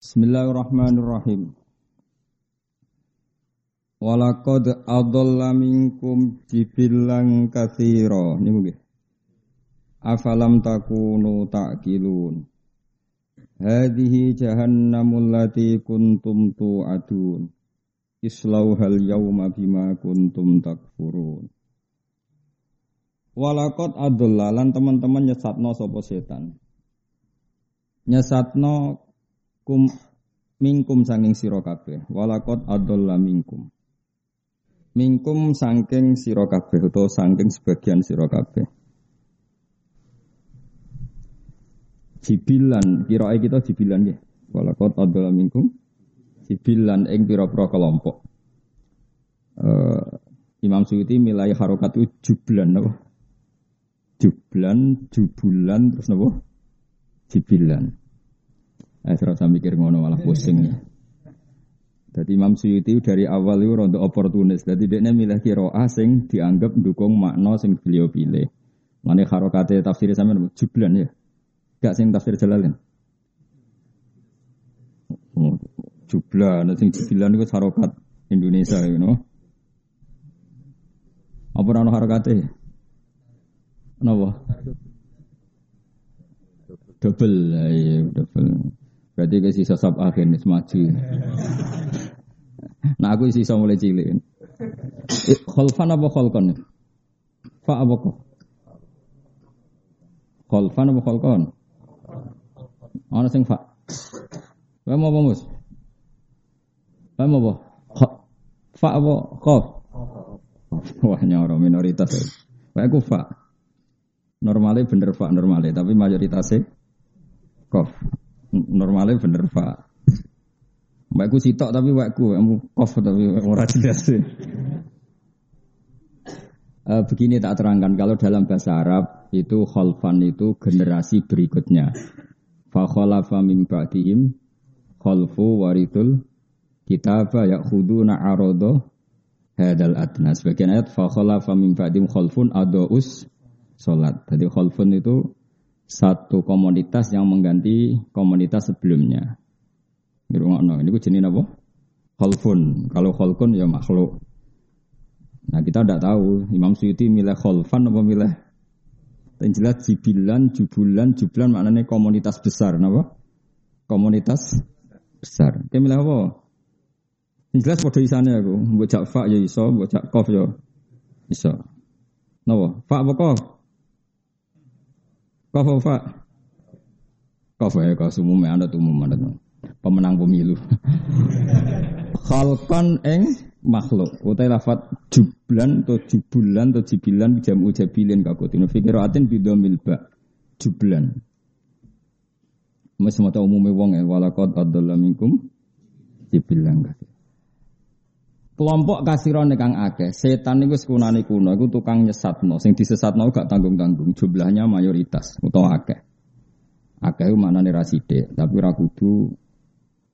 Bismillahirrahmanirrahim. Walakad adalla minkum jibilang kathira. Ini mungkin. Afalam takunu ta'kilun. Hadihi jahannamul lati kuntum tu'adun. Islauhal yawma bima kuntum takfurun. Walakot lan teman-teman nyesatno sopo setan. Nyesatno kum mingkum sanging sira kabeh walakot adalla mingkum mingkum sangking sira kabeh utawa sangking sebagian sira kabeh jibilan kirae kita jibilan ya walakot adalla mingkum jibilan ing pira-pira kelompok uh, Imam Suyuti milai harokat itu jublan apa? Jublan, jubulan, terus apa? Jibilan. Eh, serasa mikir ngono malah pusing ya. Jadi Imam Suyuti dari awal itu rontok oportunis. Jadi dia milih kiro asing dianggap dukung makna sing beliau pilih. Mana harokate tafsir sama jublan ya. Gak sing tafsir jalalin. Oh, jublan, sing jublan itu harokat Indonesia you know. Apa nama harokate? Kenapa? Double, ya, double. Berarti ke sisa sab akhir nih maju. Nah aku sisa mulai cilik. Kholfan apa kholkon? Fa apa kok? Kholfan apa kholkon? Ana sing fa. Wae mau apa mus? Wae mau apa? Fa apa khof? Wah nyoro minoritas. Wae ku fa. Normalnya bener fa normalnya, tapi mayoritasnya kof. Normalnya bener Pak. Mbakku sitok tapi mbakku kamu kof tapi ora jelas. Uh, begini tak terangkan kalau dalam bahasa Arab itu khalfan itu generasi berikutnya. Fa khalafa min ba'dihim khalfu warithul kitaba ya'khuduna arada hadal adna. Sebagian ayat fa khalafa min ba'dihim khalfun adaus salat. Jadi khalfun itu satu komunitas yang mengganti komunitas sebelumnya. Ngrungokno, ini gue jenis apa? Kholfun. Kalau kholfun ya makhluk. Nah kita tidak tahu Imam Suyuti milih kholfan apa milih yang jelas jibilan, jubulan, jublan maknanya komunitas besar, apa? Komunitas besar. Dia milih apa? Yang jelas pada isane aku, bocak fa ya iso, bocak kof ya iso. Napa? Fa apa kof? Kofofa. Kofa ya kau umum anda tuh umum anda pemenang pemilu. Khalqan eng makhluk utai lafat jublan atau jubulan atau jibilan jam ujabilin kakutinu fikiratin bidomil ba jublan. Mas semata umumnya wong ya walakot adalah minkum jibilan kakut. Kelompok kasiron kang akeh, setan niku sekunane kuno iku tukang nyesatno, sing disesatno gak tanggung-tanggung, jumlahnya mayoritas utawa akeh. Akeh maknane ra sithik, tapi ora kudu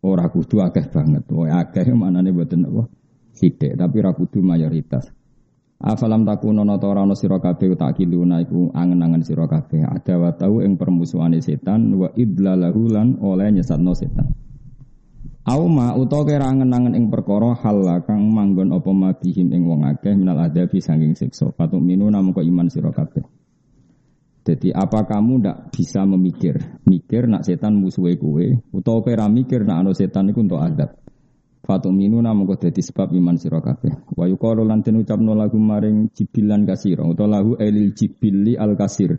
ora kudu akeh banget. Wae akeh maknane mboten apa sithik, tapi ra kudu mayoritas. Afalam takuno nata ora ana sira kabeh tak kiluna iku angen-angen sira kabeh ada wa tau ing permusuhane setan wa idlalahu lan oleh nyesatno setan. Auma utawa kira angen-angen ing perkara hal kang manggon apa mabihim ing wong akeh minal adabi saking siksa. Fatuk minu namun kok iman sira kabeh. Jadi apa kamu ndak bisa memikir, mikir nak setan musuhe kowe utawa kira mikir nak ana setan iku untuk adab. Fatuk minu namun kok dadi sebab iman sira kabeh. Wa yuqalu lan den ucapno lagu maring jibilan kasira utawa lahu elil jibili al kasir.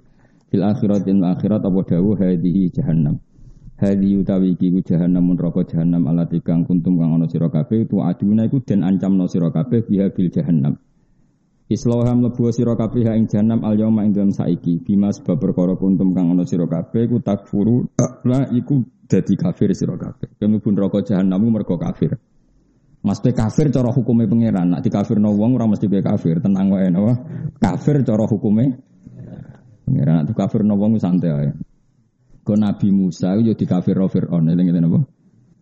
Fil akhiratin akhirat apa dawuh hadhihi jahannam. Hadi utawi iki ku jahanam neraka jahanam alati kang kuntum kang ana sira kabeh tu aduna iku den ancamno sira kabeh biha bil jahanam. Islaham lebu sira kabeh ing jahanam al yauma ing dalam saiki bima sebab perkara kuntum kang ana sira kabeh ku takfuru la iku dadi kafir sira kabeh. Kemlebu neraka jahanam mergo kafir. Mas pe kafir cara hukume pangeran, nak dikafirno wong ora mesti pe kafir, tenang wae napa. Kafir cara hukume pangeran, nak dikafirno wong santai ae. Kau Nabi Musa itu jadi kafir Fir'aun. Eling apa?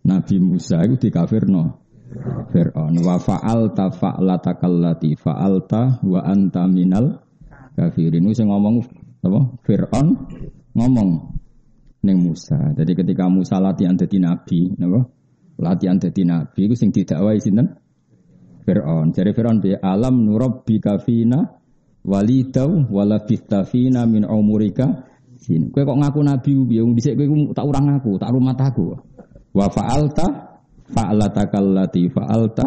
Nabi Musa itu di kafir no. Fir'aun. Wa fa'alta fa'lata kallati fa'alta wa anta minal kafirin. Itu ngomong apa? Fir'aun ngomong. neng Musa. Jadi ketika Musa latihan jadi nabi, napa? Latihan jadi nabi iku sing didakwai sinten? Fir'aun. Jadi Fir'aun bi alam nurabbika fina walidau wala fina min umurika sin. Kowe kok ngaku nabi piye wong dhisik kowe tak urang aku, tak rumah aku. Wa fa'alta fa'alatakallati fa'alta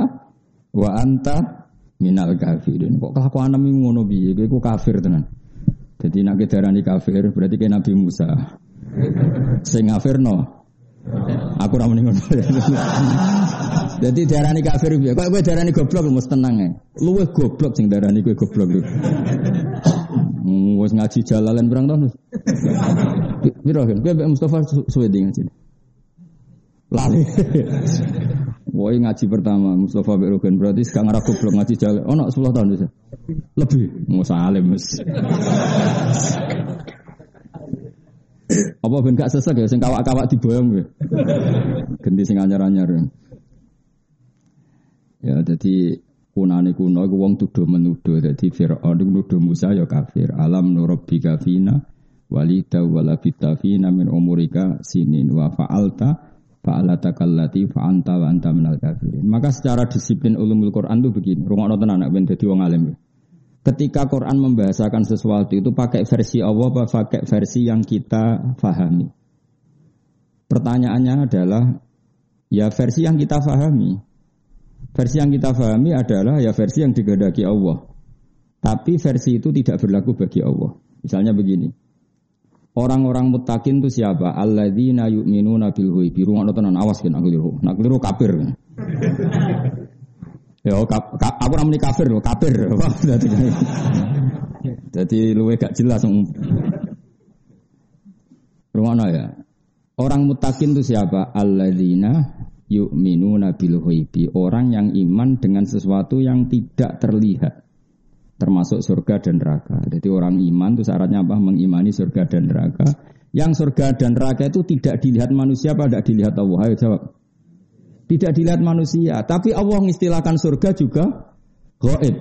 wa anta minal kafirin. Kok kelakuan ngono piye? Kowe kafir tenan. Jadi nak darani kafir berarti kayak Nabi Musa. Sing no. Aku ora muni ngono. Jadi darani kafir piye? Kok kowe darani goblok mesti tenang ae. Luwih goblok sing darani kowe goblok. Wis ngaji jalalan berang tahun. Piro kan? Kowe Mustafa suwe ngaji. Lali. Woi ngaji pertama Mustafa Berogan berarti sekarang aku belum ngaji jalan. Oh, nak 10 tahun bisa. Lebih. Mau salim mas. Apa ben gak sesek ya sing kawak-kawak diboyong ya. Ganti sing anyar-anyar. Ya jadi kunane kuno iku wong tuduh menuduh dadi Firaun iku nuduh Musa ya kafir. Alam nurabbika fina walida wala fina min umurika sinin wa fa'alta fa'alatakallati fa'anta wa anta minal kafirin. Maka secara disiplin ulumul Quran itu begini, rumah nonton anak ben dadi wong alim. Ketika Quran membahasakan sesuatu itu pakai versi Allah apa pakai versi yang kita fahami. Pertanyaannya adalah ya versi yang kita fahami. Versi yang kita fahami adalah ya versi yang digadaki Allah. Tapi versi itu tidak berlaku bagi Allah. Misalnya begini. Orang-orang mutakin itu siapa? Alladzina yu'minuna bil ghaibi. Rungokno tenan awas kan aku liru. Nak liru kafir. ya kap, aku namanya kafir loh, kafir. Jadi luwe gak jelas. Rungokno ya. Orang mutakin itu siapa? Alladzina yu'minuna bil ghaibi. Orang yang iman dengan sesuatu yang tidak terlihat termasuk surga dan neraka. Jadi orang iman itu syaratnya apa? Mengimani surga dan neraka. Yang surga dan neraka itu tidak dilihat manusia apa tidak dilihat Allah? Ayo jawab. Tidak dilihat manusia, tapi Allah mengistilahkan surga juga gaib.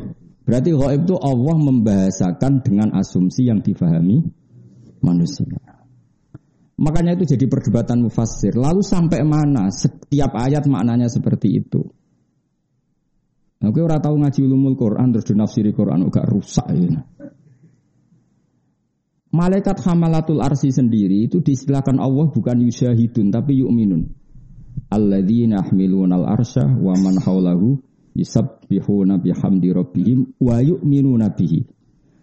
Berarti gaib itu Allah membahasakan dengan asumsi yang difahami manusia. Makanya itu jadi perdebatan mufassir. Lalu sampai mana setiap ayat maknanya seperti itu? Nah, gue ora tahu ngaji ulumul Quran terus dinafsiri Quran gak rusak ya. Malaikat hamalatul arsi sendiri itu diistilahkan Allah bukan yusyahidun tapi yu'minun. Alladzina yahmiluna al-arsya wa man haulahu yusabbihuna bihamdi rabbihim wa yu'minuna bihi.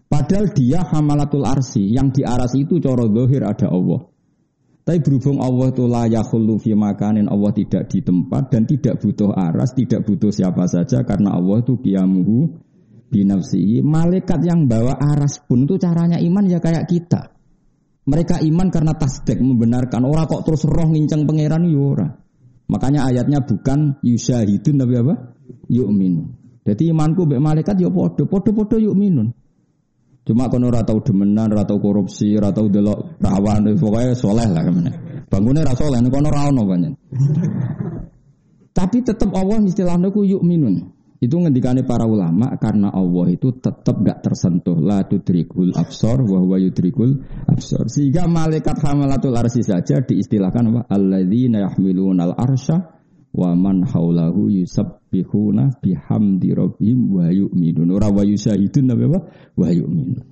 Padahal dia hamalatul arsi, yang di aras itu coro dohir ada Allah. Tapi berhubung Allah itu layak fi makanin Allah tidak di tempat dan tidak butuh aras, tidak butuh siapa saja karena Allah itu kiamuhu binafsi. Malaikat yang bawa aras pun itu caranya iman ya kayak kita. Mereka iman karena tasdek membenarkan orang kok terus roh ngincang pangeran yura. Ya Makanya ayatnya bukan yusyahidun tapi apa? Yu'minun. Jadi imanku be malaikat ya podo, podo podo yu'minun. Cuma kono ora tau demenan, ora tau korupsi, ora tau delok perawan, pokoknya soleh lah ke mana. Bangunnya ora soleh, kono ora ono banyak. Tapi tetap Allah istilahnya ku yuk minun. Itu ngendikane para ulama karena Allah itu tetap gak tersentuh la tudrikul absor wa huwa yudrikul absor. Sehingga malaikat hamalatul arsi saja diistilahkan apa? Alladzina yahmilunal arsya wa man haulahu yusabbihuna bihamdi rabbihim wa yu'minun. Ora wa yusahidun apa wa yu'minun.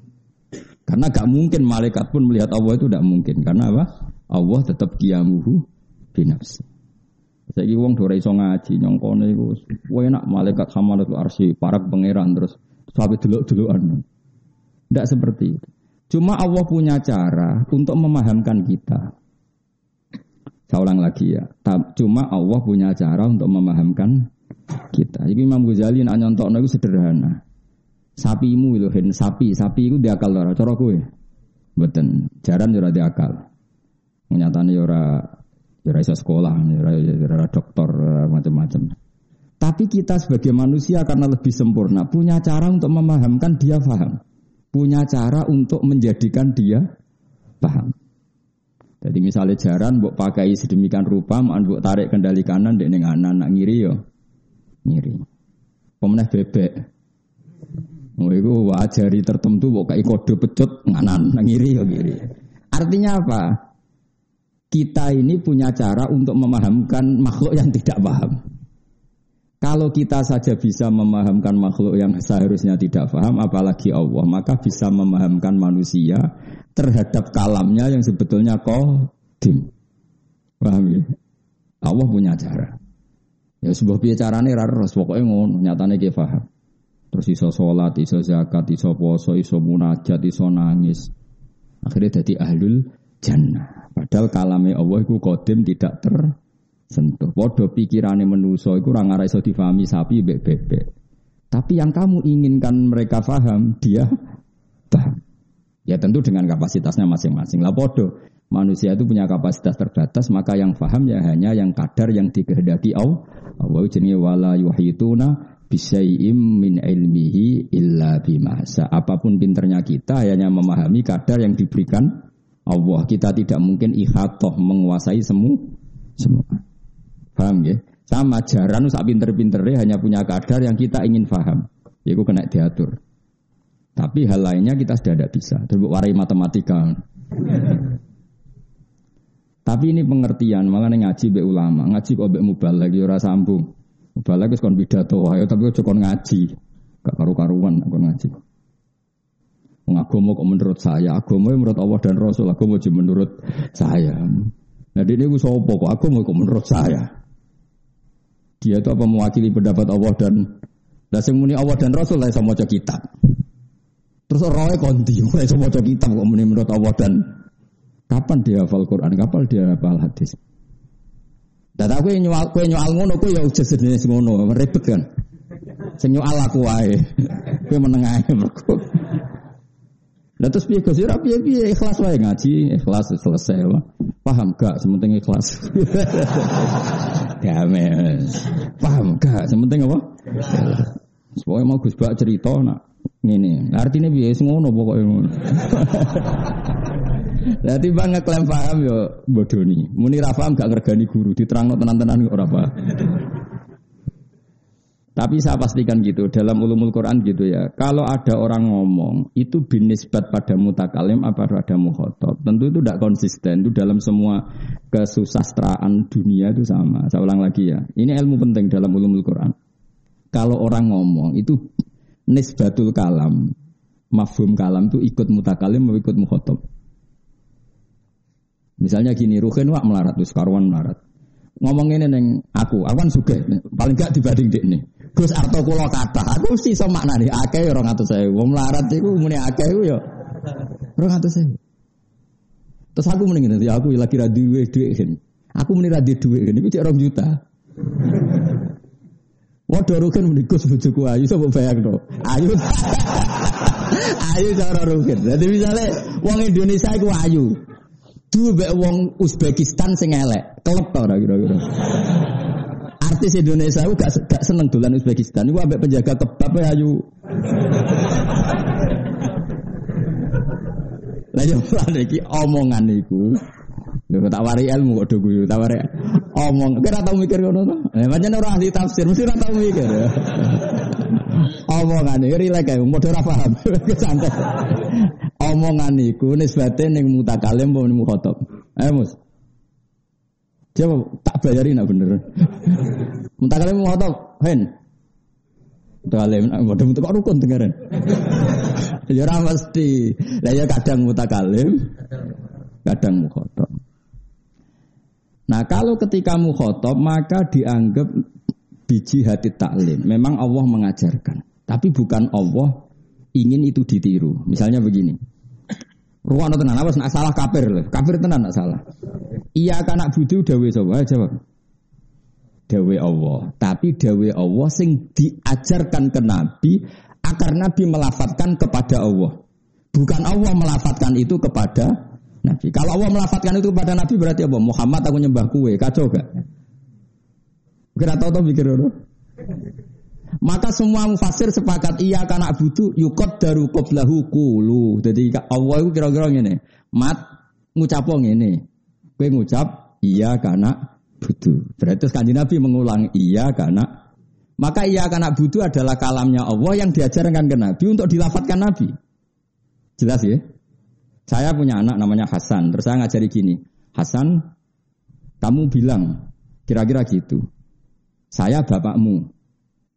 Karena gak mungkin malaikat pun melihat Allah itu tidak mungkin. Karena apa? Allah tetap kiamuhu binafsi. Saya wong dora iso ngaji nyongkone iku enak malaikat hamalatul arsi para pangeran terus sampai delok-delokan. Tidak seperti itu. Cuma Allah punya cara untuk memahamkan kita saya ulang lagi ya. Cuma Allah punya cara untuk memahamkan kita. Jadi Imam Ghazali nak nyontokno itu sederhana. Sapimu itu hen sapi, sapi itu diakal ora cara kowe. Mboten, jaran ora diakal. Nyatane ora ora iso sekolah, ora ora dokter macam-macam. Tapi kita sebagai manusia karena lebih sempurna punya cara untuk memahamkan dia paham. Punya cara untuk menjadikan dia paham. Jadi misalnya jaran buat pakai sedemikian rupa, buat tarik kendali kanan, dek neng anak nak ngiri yo, ngiri. Pemenang bebek. Oh, itu wajari tertentu buat kayak kode pecut nganan, nak ngiri yo ngiri. Artinya apa? kita ini punya cara untuk memahamkan makhluk yang tidak paham. Kalau kita saja bisa memahamkan makhluk yang seharusnya tidak paham, apalagi Allah, maka bisa memahamkan manusia terhadap kalamnya yang sebetulnya kodim. Paham ya? Allah punya cara. Ya sebuah bicarane rara pokoknya ngono, nyatane ke paham. Terus iso sholat, iso zakat, iso poso, iso munajat, iso nangis. Akhirnya jadi ahlul jannah. Padahal kalame Allah itu kodim tidak tersentuh. Podo pikirannya menuso itu orang arah iso difahami sapi bebek. Tapi yang kamu inginkan mereka faham, dia paham. Ya tentu dengan kapasitasnya masing-masing. Lah podo, manusia itu punya kapasitas terbatas, maka yang faham ya hanya yang kadar yang dikehendaki Allah. Allah jenis wala yuhituna bisyai'im min ilmihi illa bimasa. Apa pun pinternya kita hanya memahami kadar yang diberikan Allah. Kita tidak mungkin ikhatoh menguasai semua. semua. Paham ya? Sama jaran sak pinter-pinternya hanya punya kadar yang kita ingin paham. Itu kena diatur. Tapi hal lainnya kita sudah tidak bisa. Terus warai matematika. Tapi ini pengertian, makanya ngaji be ulama, ngaji kok be lagi ora sambung. Mubal lagi kon pidato ayo tapi kok kon ngaji. Gak karu-karuan aku ngaji. Agama kok menurut saya, agama menurut Allah dan Rasul, agama cuma menurut saya. Nah ini gue sopo kok, agama kok menurut saya. Dia itu apa mewakili pendapat Allah dan lah muni Allah dan Rasul lah sama maca kitab. Terus orangnya konti, mulai sama maca kitab kok menurut Allah dan kapan dia hafal Quran, kapan dia hafal hadis. Dan aku yang nyual, aku yang nyual ngono, aku ya udah sejenis ngono, ribet kan. Sing nyual aku wae, aku menengah mergo. Lah terus piye Gus? Ora piye-piye ikhlas wae ngaji, ikhlas selesai lah. Paham gak sementing ikhlas. Games. Paham gak sementing apa? Semuanya mau Gus Bak cerita nak ngene. Artinya piye ngono pokoke ngono. Lah timbang ngeklaim paham yo bodoni. Muni ra paham gak ngergani guru, diterangno tenan-tenan ora paham. Tapi saya pastikan gitu dalam ulumul Quran gitu ya. Kalau ada orang ngomong itu binisbat pada mutakalim apa pada mukhotob. Tentu itu tidak konsisten. Itu dalam semua kesusastraan dunia itu sama. Saya ulang lagi ya. Ini ilmu penting dalam ulumul Quran. Kalau orang ngomong itu nisbatul kalam, mafhum kalam itu ikut mutakalim atau ikut mukhotob. Misalnya gini, Ruhin wak melarat, terus karuan melarat. Ngomong ini neng aku, aku kan suka, paling gak dibanding dek nih. Gus arto kula kata, aku mesti iso maknani akeh ya 200.000. Wong melarat iku muni akeh iku ya 200.000. Terus aku mending ngene, ya aku lagi ra duwe dhuwit kan. Aku muni ra duwe dhuwit kan iku cek 2 juta. Waduh rugen muni Gus bojoku ayu sapa bayang to. Ayu. ayu cara rugen. Jadi misalnya wong Indonesia iku ayu. Duwe wong Uzbekistan sing elek, kelep to ora kira-kira artis Indonesia aku gak, gak seneng dolan Uzbekistan. Iku ambek penjaga kebab ya ayu. Lah yo lan iki omongan iku. Lho tak wari ilmu kok do guyu, tak wari omong. Kira tau mikir ngono to? Eh pancen ora ahli tafsir, mesti ora tau mikir. omongan iki rilek ae, padha ora paham. Santai. Omongan iku nisbate ning mutakalim apa ning mukhatab. Ayo Mus. Coba tak bayarin nak bener. Mau tau, hen. Muntah kalian, waduh muntah kok rukun dengerin. Ya ora mesti. Lah ya kadang mutakalim, kadang mukhotob. Nah kalau ketika mukhotob maka dianggap biji hati taklim. Memang Allah mengajarkan. Tapi bukan Allah ingin itu ditiru. Misalnya begini. Ruang tenan apa nak salah kafir loh. Kafir tenan nak salah. Iya kanak budu dawe sapa? Jawab. Dawe Allah. Tapi dawe Allah sing diajarkan ke Nabi agar Nabi melafatkan kepada Allah. Bukan Allah melafatkan itu kepada Nabi. Kalau Allah melafatkan itu kepada Nabi berarti apa? Muhammad aku nyembah kue, kacau gak? Kira tahu tahu mikir maka semua mufasir sepakat iya karena butuh yukot daru qoblahu kulu. Jadi Allah itu kira-kira ini. Mat ngucap ini. Kue ngucap iya karena butuh. Berarti kanji Nabi mengulang iya karena maka iya karena butuh adalah kalamnya Allah yang diajarkan ke Nabi untuk dilafatkan Nabi. Jelas ya? Saya punya anak namanya Hasan. Terus saya ngajari gini. Hasan Kamu bilang, kira-kira gitu. Saya bapakmu.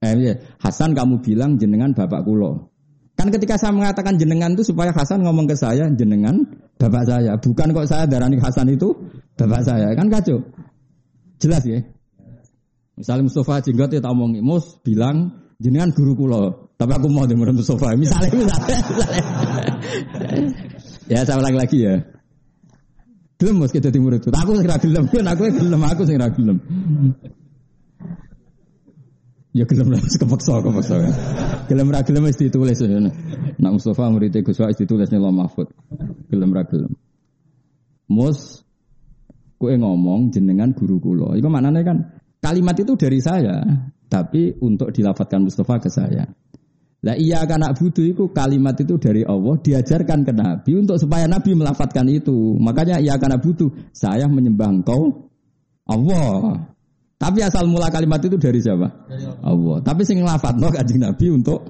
Eh, iya, Hasan kamu bilang jenengan bapak kulo. Kan ketika saya mengatakan jenengan itu supaya Hasan ngomong ke saya jenengan bapak saya. Bukan kok saya darani Hasan itu bapak saya. Kan kacau. Jelas ya? Misalnya Mustafa Jenggot ya tak omongi, Mus bilang jenengan guru kulo, tapi aku mau dengerin Mustafa. Misalnya, misalnya, misalnya. Ya saya ulang lagi ya. Gelem Mus kita timur itu. Aku sing gelem, aku gelem, aku sing gelem. Ya gelem lah, kepaksa, kepaksa. Gelem ra gelem wis ditulis ya. Nak Mustafa murid Gus Wais ditulis ning Mahfud. Gelem ra gelem. Mus kue ngomong jenengan guru kulo. Iku maknanya kan Kalimat itu dari saya, tapi untuk dilafatkan Mustafa ke saya. Lah iya kan anak budu itu kalimat itu dari Allah diajarkan ke Nabi untuk supaya Nabi melafatkan itu. Makanya iya kan budu saya menyembah engkau Allah. Tapi asal mula kalimat itu dari siapa? Dari Allah. Tapi sing ngelafat no kanjeng Nabi untuk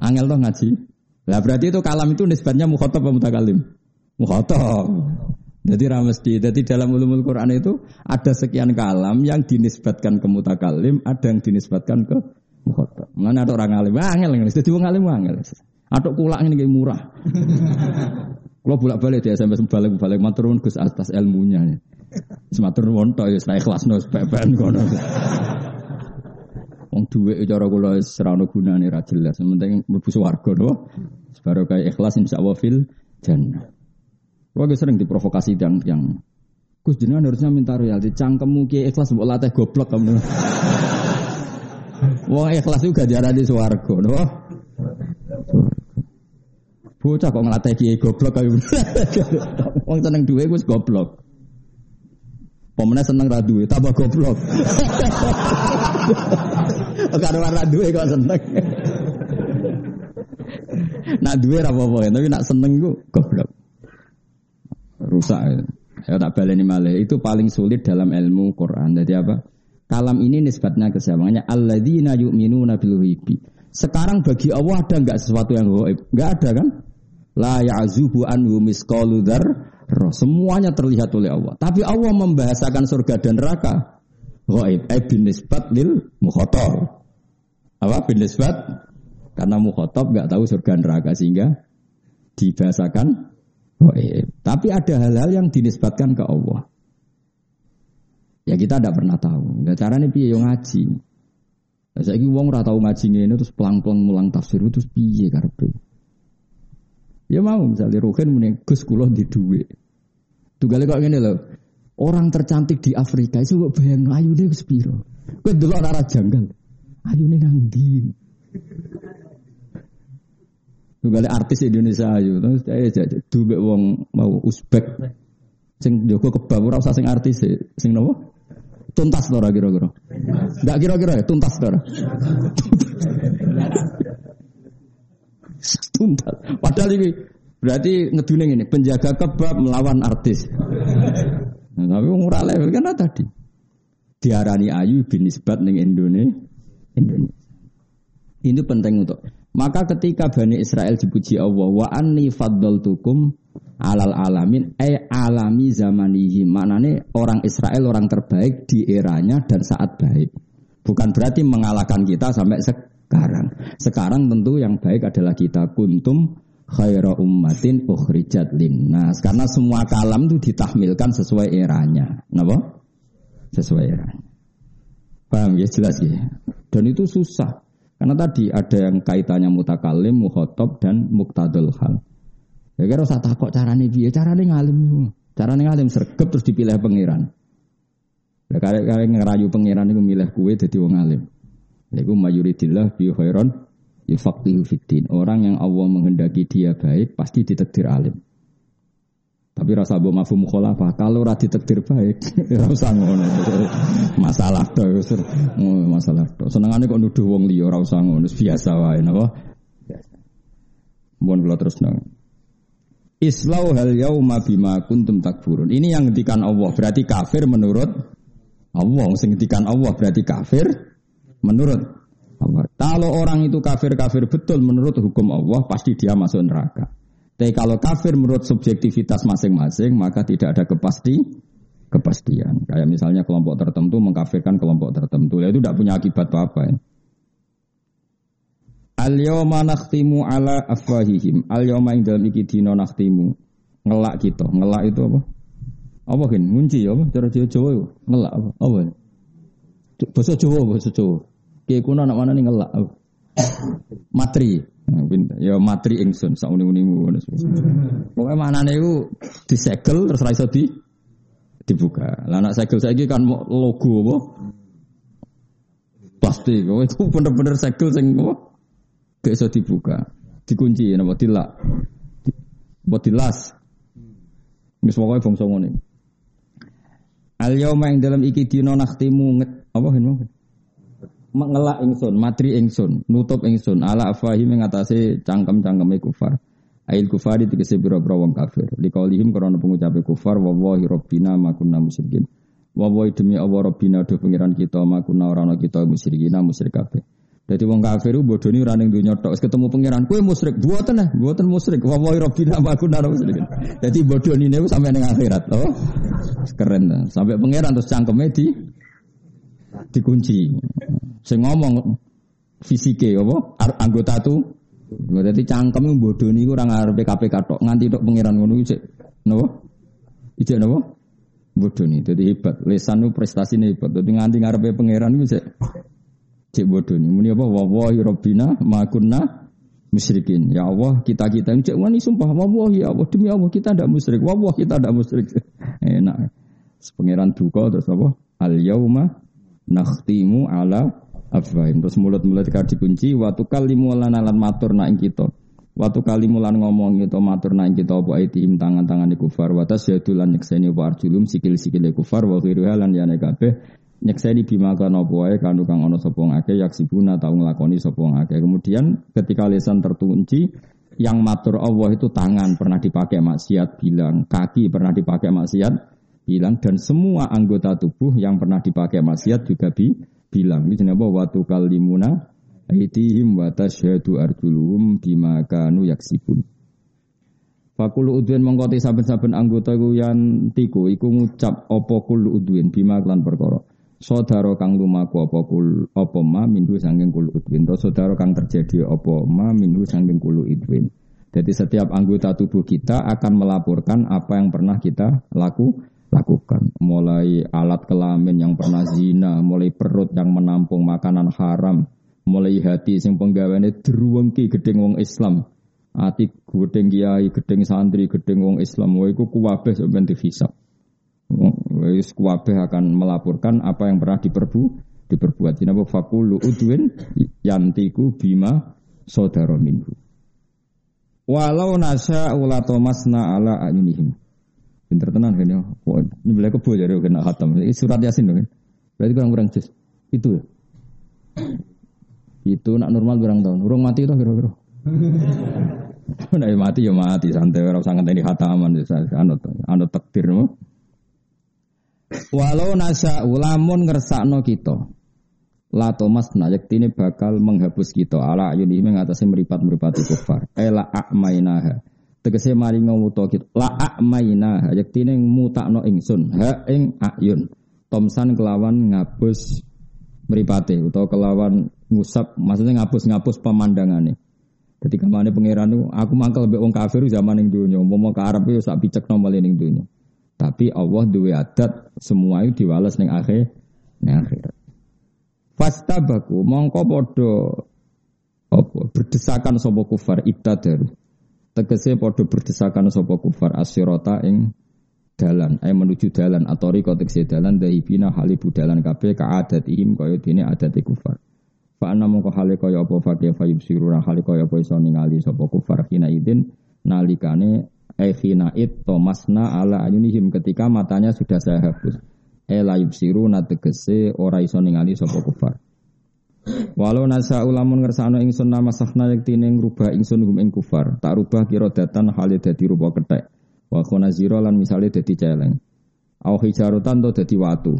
angel toh ngaji. Lah berarti itu kalam itu nisbatnya mukhotob atau mutakalim? Mukhotob. Jadi ramesti. Jadi dalam ulumul Quran itu ada sekian kalam yang dinisbatkan ke mutakalim, ada yang dinisbatkan ke mukhotob. Mana ada orang alim, angel angel. Jadi orang alim angel. Atau kulak ini kayak murah. Kalau bolak balik dia sampai balik balik maturun gus atas ilmunya. Sematur wonto ya saya kelas nus pepen kono. Wong duwe cara kula ono gunane ra jelas. Penting mlebu swarga to. Sebaro kaya ikhlas insyaallah fil jannah. Gua sering diprovokasi dan yang Gus jenengan harusnya minta royalti. Cangkemmu ki ikhlas mbok latih goblok kamu. Wong ikhlas juga jarang di swarga, no? Bocah kok ngelatih kiai goblok kayu. Wong seneng duwe gus goblok. Pemenang seneng ra duwe, tambah goblok. Karo ra duwe kok seneng. nak duwe ra apa-apa, tapi nak seneng ku goblok rusak. Ya tak baleni malih. Itu paling sulit dalam ilmu Quran. Jadi apa? Kalam ini nisbatnya ke siapa? Makanya alladzina yu'minuna bil. Sekarang bagi Allah ada enggak sesuatu yang gaib? Enggak ada kan? La ya'zubu anhu misqalu dzarrah. Semuanya terlihat oleh Allah. Tapi Allah membahasakan surga dan neraka gaib. Eh bin nisbat lil mukhatab. Apa bin nisbat? Karena mukhatab enggak tahu surga neraka sehingga dibahasakan gaib. Tapi ada hal-hal yang dinisbatkan ke Allah. Ya kita tidak pernah tahu. Ya caranya piye yang ngaji. Ya, saya wong ora tahu ngaji ini terus pelang-pelang mulang tafsir terus piye karepe. Ya mau misalnya Ruhin muni Gus kula di duwe. Tugale kok ngene lho. Orang tercantik di Afrika itu bayang ayune wis piro. Kowe delok ora janggal. Ayune nang ndi? Tunggal artis Indonesia ayu, terus saya dubek wong mau Uzbek, sing Joko kebab ora usah sing artis sing nopo? Tuntas ora kira-kira? Enggak kira-kira ya, tuntas ora? tuntas. Padahal ini berarti ngedune ini penjaga kebab melawan artis. Nah, tapi ora level kan tadi. Diarani ayu bin nisbat ning Indonesia. Indonesia. Ini penting untuk maka ketika Bani Israel dipuji Allah, wa anni faddaltukum alal alamin, eh alami zamanihi. Maknanya orang Israel orang terbaik di eranya dan saat baik. Bukan berarti mengalahkan kita sampai sekarang. Sekarang tentu yang baik adalah kita kuntum khaira ummatin ukhrijat linnas. Karena semua kalam itu ditahmilkan sesuai eranya. Kenapa? Sesuai eranya. Paham ya jelas ya. Dan itu susah. Karena tadi ada yang kaitannya mutakalim, muhotob, dan muktadul hal. Ya kira usah takut carane piye, carane ngalim. Carane ngalim sergap terus dipilih pangeran. Ya kare kare ngerayu pangeran itu milih kue jadi wong alim. Iku mayuridillah bi khairon yufaqihu fiddin. Orang yang Allah menghendaki dia baik pasti ditakdir alim. Tapi rasa mbok mafhum mukhalafah, kalau ora ditakdir baik, ora usah ngono. Masalah to, masalah to. Senengane kok nuduh wong liya ora usah ngono, biasa wae napa? Biasa. Mohon kula terus nang. Islau hal yauma bima kuntum takfurun. Ini yang ngetikan Allah, berarti kafir menurut Allah. Sing ngetikan Allah berarti kafir menurut Allah. Kalau orang itu kafir-kafir betul menurut hukum Allah, pasti dia masuk neraka. Tapi kalau kafir menurut subjektivitas masing-masing, maka tidak ada kepasti kepastian. Kayak misalnya kelompok tertentu mengkafirkan kelompok tertentu, ya itu tidak punya akibat apa-apa. Ya. Al yawma nakhtimu ala afwahihim. Al yawma ing dalam iki dina nakhtimu. Ngelak kita. Ngelak itu apa? Apa kan? Ngunci apa? Cara Jawa Jawa. Ngelak apa? Apa? Bahasa Jawa, bahasa Jawa. Kayak kuna anak mana nih ngelak apa? Matri. Ya matri ingsun sak uni-unimu. Pokoknya mana nih itu disegel terus raiso di dibuka. Lah anak segel saiki kan logo apa? Plastik. Oh, itu bener-bener segel sing apa? Iso dibuka. Dikunci napa dilak. Buat dilas. Wis pokoke bangsa ngene. Al yauma ing dalam iki dina nakhtimu apa hen mengelak ingsun, matri ingsun, nutup ingsun ala afahi mengatasi cangkem-cangkeme kufar. Ail kufari tegese pira-pira wong kafir. Liqaulihim krana pengucape kufar wallahi rabbina ma kunna musyrikin. Wallahi demi Allah rabbina do pangeran kita ma kunna ora ana kita musyrikina musyrik kabeh. Jadi wong kafir bodoni ora ning donya tok. ketemu pangeran, kowe musyrik. Mboten nah, mboten musyrik. Wa wa rabbina ma kunna musyrikin. Dadi bodoni niku sampai ning akhirat. Oh. Keren. Sampai pangeran terus cangkeme di dikunci. Sing ngomong fisike apa? Anggota tu. Berarti cangkem bodoni ku ora ngarepe KPK tok. Nganti tok pangeran ngono iki napa? Ijek napa? Bodoni. Dadi hebat. Lesan prestasine hebat. Dadi nganti ngarepe pangeran iku Cek bodoh nih. Muni apa? Wawahi Rabbina makunna musyrikin. Ya Allah, kita kita cek wani sumpah. Wawahi ya Allah demi Allah kita tidak musyrik. Wawah kita tidak musyrik. Enak. Pengiran duka terus apa? Al yauma nakhtimu ala afwahim. Terus mulut-mulut kita dikunci. Waktu kali lan alan matur nak kita. Waktu kali mulan ngomong itu matur naik kita apa aitihim tangan-tangan kufar watas ya tulan nyekseni apa arjulum sikil-sikil kufar wa khiruha lan yana kabeh nyekseni bima kana apa wae kanu kang ana sapa yaksibuna tau nglakoni sapa ngake. Kemudian ketika lisan terkunci yang matur Allah itu tangan pernah dipakai maksiat bilang, kaki pernah dipakai maksiat bilang dan semua anggota tubuh yang pernah dipakai maksiat juga bi bilang. Ini jenenge watu kalimuna aitihim wa tasyhadu arjuluhum bima kanu yaksibun. Fakulu udwin mengkoti saben-saben anggota ku yang tiku iku ngucap opo kulu udwin bima klan perkara. Saudara kang lumaku apa kul apa ma minhu sanging kul udwin. To saudara kang terjadi apa ma minhu sanging kulu idwin. Jadi setiap anggota tubuh kita akan melaporkan apa yang pernah kita laku lakukan. Mulai alat kelamin yang pernah zina, mulai perut yang menampung makanan haram, mulai hati sing penggaweane druwengki gedeng wong Islam. Ati gedeng kiai, gedeng santri, gedeng wong Islam, wae iku kuwabeh sampeyan dihisab. Wis kuwabeh akan melaporkan apa yang pernah diperbu diperbuat. Jinapa fakulu udwin yantiku bima saudara minhu. Walau nasa ulato masna ala ayunihim. Pinter tenan kan ya. Boleh kebo jadi kena hatam. Ini surat yasin kan. Berarti kurang-kurang jus. Itu ya. Itu nak normal kurang tahun. Urung mati itu kira-kira. Nah mati ya mati santai orang sangat ini hataman anut anut takdir mah. Walau nasa ulamun ngersakno kita. La Thomas tini bakal menghapus kita ala ayuni mengatasi meripat-meripati kufar. Ela akmainaha. Tegese mari ngawuto kita. La akmainaha tini mutakno ingsun. Ha ing ayun. Tomsan kelawan ngapus meripati utawa kelawan ngusap maksudnya ngapus-ngapus pemandangane. Jadi ke mana pangeran itu, aku mangkel be wong kafir zaman ning dunia, mau ke Arab itu sak picek nomor ning dunia. Tapi Allah duwe adat semua itu diwales ning akhir ning akhirat. Fastabaku mongko padha apa berdesakan sapa kufar ibtadaru. Tegese padha berdesakan sapa kufar asyirata ing dalan ay menuju dalan atau riko tegese dalan dahibina halibu dalan kabeh kaadatihim kaya dene adate kufar. Fa ana mongko hale kaya apa fa kaya sirura hale kaya apa iso ningali sapa kufar hina idin nalikane Ehina it tomasna ala ayunihim ketika matanya sudah saya hapus. Ela yubsiru tegese ora iso ningali sapa kufar. Walau nasa ulamun ngersano ingsun nama sahna yektine ngrubah ingsun hum ing kufar. Tak rubah kira datan hale dadi rupa kethek. Wa khonazira lan misale dadi celeng. Au hijarotan to dadi watu.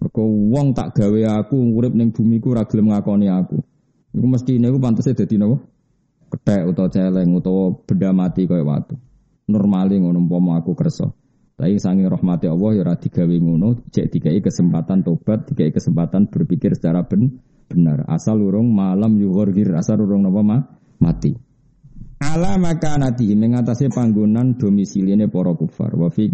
Mergo wong tak gawe aku urip ning bumi ku ora gelem ngakoni aku. Iku mesti niku pantese dadi napa? Kethek utawa celeng utawa benda mati kaya watu normali ngono umpama aku kersa. Tapi sangi rahmati Allah ya ora digawe ngono, cek dikai kesempatan tobat, dikai kesempatan berpikir secara ben, benar. Asal urung malam yughorgir, asal urung napa ma, mati. Ala maka natihi mengatasi panggonan domisiline para kufar. Wa fi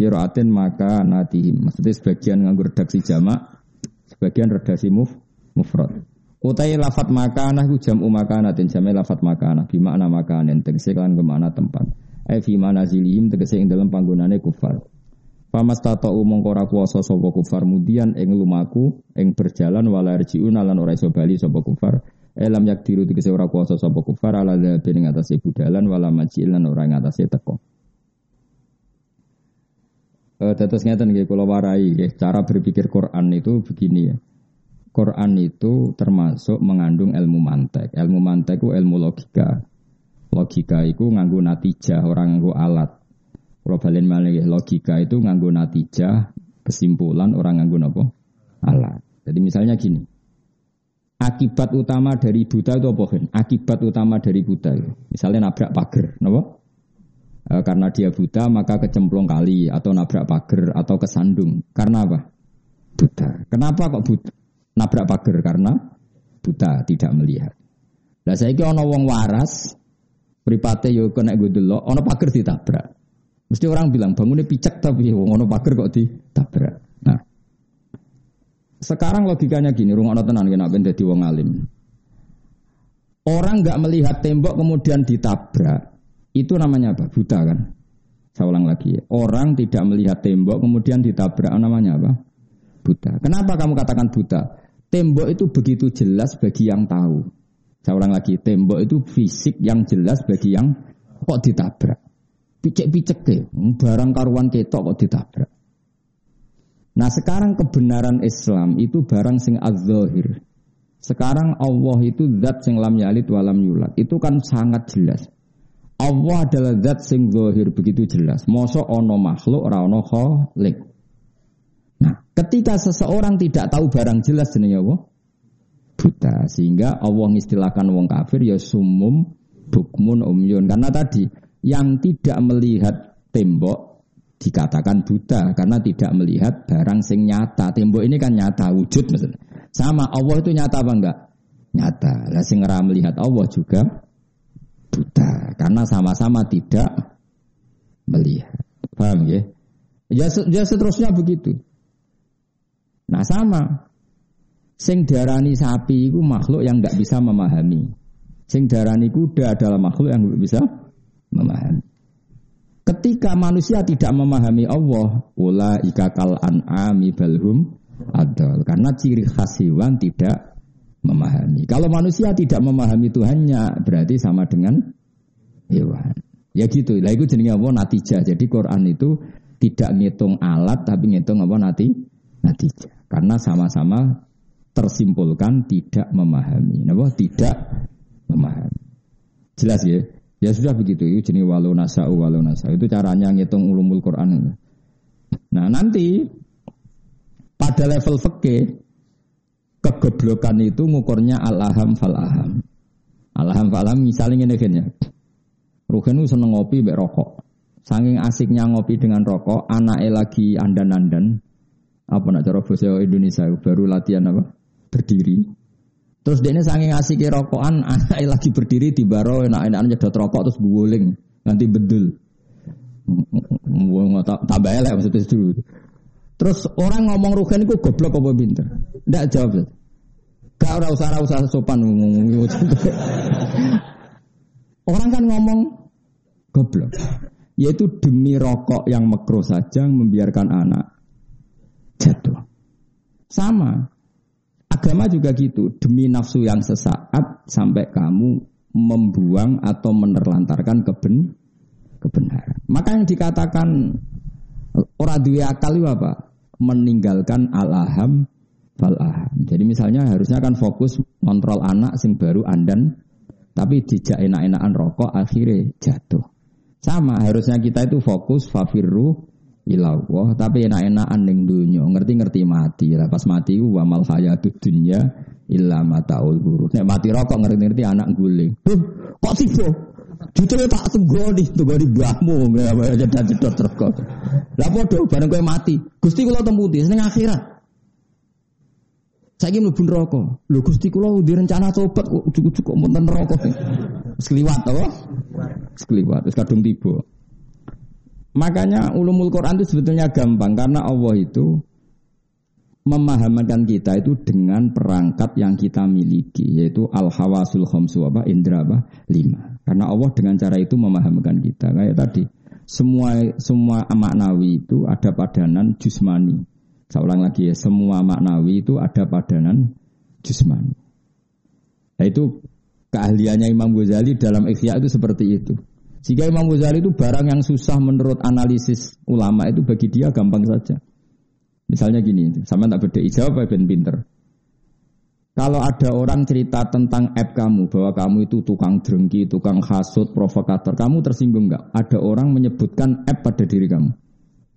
maka natihi. Maksudnya sebagian nganggo redaksi jamak, sebagian redaksi muf mufrad. Utai lafat makanah ku jam'u makanatin jamai lafat makanah bi makna makanen tegese kan ke mana tempat. Ai fi manazilihim tegese ing dalam panggonane kufar. Famas tato mongko ora kuwasa sapa kufar mudian ing lumaku ing berjalan wala rjiun lan ora iso bali sapa kufar. Elam yak diru ora kuwasa sapa kufar ala dadi ing atase budalan wala majil lan ora ing atase teko. Eh tetes ngeten nggih kula warai nggih cara berpikir Quran itu begini ya. Quran itu termasuk mengandung ilmu mantek. Ilmu mantek itu ilmu logika. Logika itu nganggo natijah, orang nganggo alat. Kalau balen logika itu nganggo natijah, kesimpulan orang nganggo nopo alat. Jadi misalnya gini. Akibat utama dari buta itu apa? Akibat utama dari buta itu. Misalnya nabrak pagar, nopo? E, karena dia buta maka kecemplung kali atau nabrak pagar atau kesandung. Karena apa? Buta. Kenapa kok buta? Nabrak pagar karena buta, tidak melihat. Lah saiki ana wong waras, pripate yo kena gue ana pagar ditabrak. Mesti orang bilang bangunnya picek tapi ngono pagar kok ditabrak. Nah, sekarang logikanya gini, rumah tenan kena ben dadi wong alim. Orang nggak melihat tembok kemudian ditabrak, itu namanya apa? Buta kan? Saya ulang lagi. Ya. Orang tidak melihat tembok kemudian ditabrak, namanya apa? Buta. Kenapa kamu katakan buta? Tembok itu begitu jelas bagi yang tahu. Saya ulang lagi, tembok itu fisik yang jelas bagi yang kok ditabrak. Picek-picek ke, barang karuan ketok kok ditabrak. Nah sekarang kebenaran Islam itu barang sing az-zahir. Sekarang Allah itu zat sing lam yalid walam yulat. Itu kan sangat jelas. Allah adalah zat sing zahir begitu jelas. Mosok ono makhluk ora ono. Nah, ketika seseorang tidak tahu barang jelas jenenge apa? Buta. Sehingga Allah mengistilahkan wong kafir ya sumum bukmun umyun. Karena tadi yang tidak melihat tembok dikatakan buta karena tidak melihat barang sing nyata. Tembok ini kan nyata wujud maksudnya. Sama Allah itu nyata apa enggak? Nyata. Lah sing melihat Allah juga buta karena sama-sama tidak melihat. Paham ya? Ya, ya seterusnya begitu. Nah sama. Sing darani sapi itu makhluk yang nggak bisa memahami. Sing darani kuda adalah makhluk yang nggak bisa memahami. Ketika manusia tidak memahami Allah, ula ikakal an'ami balhum adal. Karena ciri khas hewan tidak memahami. Kalau manusia tidak memahami Tuhannya, berarti sama dengan hewan. Ya gitu. Lah itu jenenge apa? Natijah. Jadi Quran itu tidak ngitung alat tapi ngitung apa nanti natijah. Karena sama-sama tersimpulkan tidak memahami. Napa? Tidak memahami. Jelas ya? Ya sudah begitu, itu jenis walau nasa'u walau nasa. Itu caranya ngitung ulumul Quran. Nah nanti pada level fikih kegoblokan itu ngukurnya al-aham fal-aham. Al-aham fal-aham misalnya ini ya. Ruhin seneng ngopi mbak rokok. Saking asiknya ngopi dengan rokok, anaknya lagi andan-andan. Apa nak cara bahasa Indonesia baru latihan apa? Berdiri. Terus dia ini saking asik rokokan, anaknya lagi berdiri di baro, enak-enak nyedot rokok terus guling, nanti bedul. Tambah elek maksudnya itu. Terus orang ngomong Rugen itu goblok apa pinter? Tidak jawab. Gak ora usah ora usah sopan orang kan ngomong goblok. Yaitu demi rokok yang makro saja membiarkan anak jatuh. Sama. Agama juga gitu, demi nafsu yang sesaat sampai kamu membuang atau menerlantarkan keben kebenaran. Maka yang dikatakan orang dua akal apa? Meninggalkan alaham falaham. Jadi misalnya harusnya kan fokus kontrol anak sing baru andan tapi dijak enak-enakan rokok akhirnya jatuh. Sama harusnya kita itu fokus fafirru ilallah tapi enak-enakan ning dunya ngerti-ngerti mati lah pas mati wa mal hayatud dunya illa mataul ghurur nek mati rokok ngerti-ngerti anak guling Duh, kok tiba Justru tak apa aja dan jedot terkot. Lah podo bareng kowe mati. Gusti kula temputi seneng akhirat. Saya ingin lebih rokok. Lu gusti kulo di rencana tobat kok cukup-cukup monten rokok. Sekeliwat apa? Sekeliwat. Terus kadung tiba. Makanya ulumul Quran itu sebetulnya gampang karena Allah itu memahamkan kita itu dengan perangkat yang kita miliki yaitu al hawasul khamsu apa indra apa lima. Karena Allah dengan cara itu memahamkan kita. Kayak tadi semua semua maknawi itu ada padanan jusmani. Saya ulang lagi ya semua maknawi itu ada padanan jusmani. Nah itu keahliannya Imam Ghazali dalam ikhya itu seperti itu jika Imam Ghazali itu barang yang susah menurut analisis ulama itu bagi dia gampang saja Misalnya gini, sama tak beda jawab ben pinter. Kalau ada orang cerita tentang app kamu bahwa kamu itu tukang drengki, tukang hasut, provokator, kamu tersinggung nggak? Ada orang menyebutkan app pada diri kamu.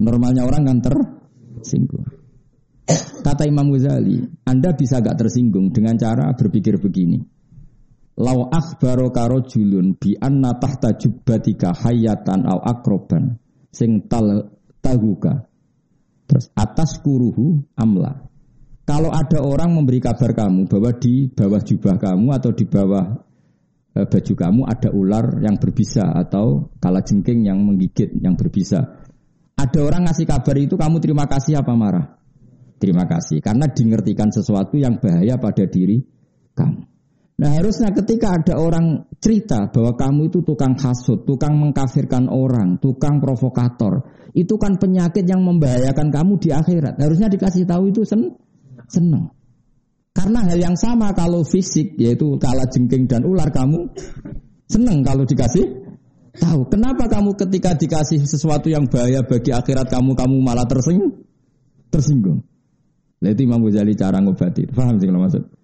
Normalnya orang kan tersinggung. Kata Imam Ghazali, Anda bisa gak tersinggung dengan cara berpikir begini. Lau akhbaro karo julun bi anna tahta jubbatika hayatan au akroban sing tal tahuka Terus atas kuruhu amla. Kalau ada orang memberi kabar kamu bahwa di bawah jubah kamu atau di bawah e, baju kamu ada ular yang berbisa atau kala jengking yang menggigit yang berbisa. Ada orang ngasih kabar itu kamu terima kasih apa marah? Terima kasih karena dingertikan sesuatu yang bahaya pada diri kamu. Nah harusnya ketika ada orang cerita bahwa kamu itu tukang hasut, tukang mengkafirkan orang, tukang provokator, itu kan penyakit yang membahayakan kamu di akhirat. Harusnya dikasih tahu itu sen seneng. Karena hal yang sama kalau fisik yaitu kala jengking dan ular kamu seneng kalau dikasih tahu. Kenapa kamu ketika dikasih sesuatu yang bahaya bagi akhirat kamu kamu malah tersinggung? Tersinggung. Itu Imam Ghazali cara ngobati. Paham sih kalau maksud?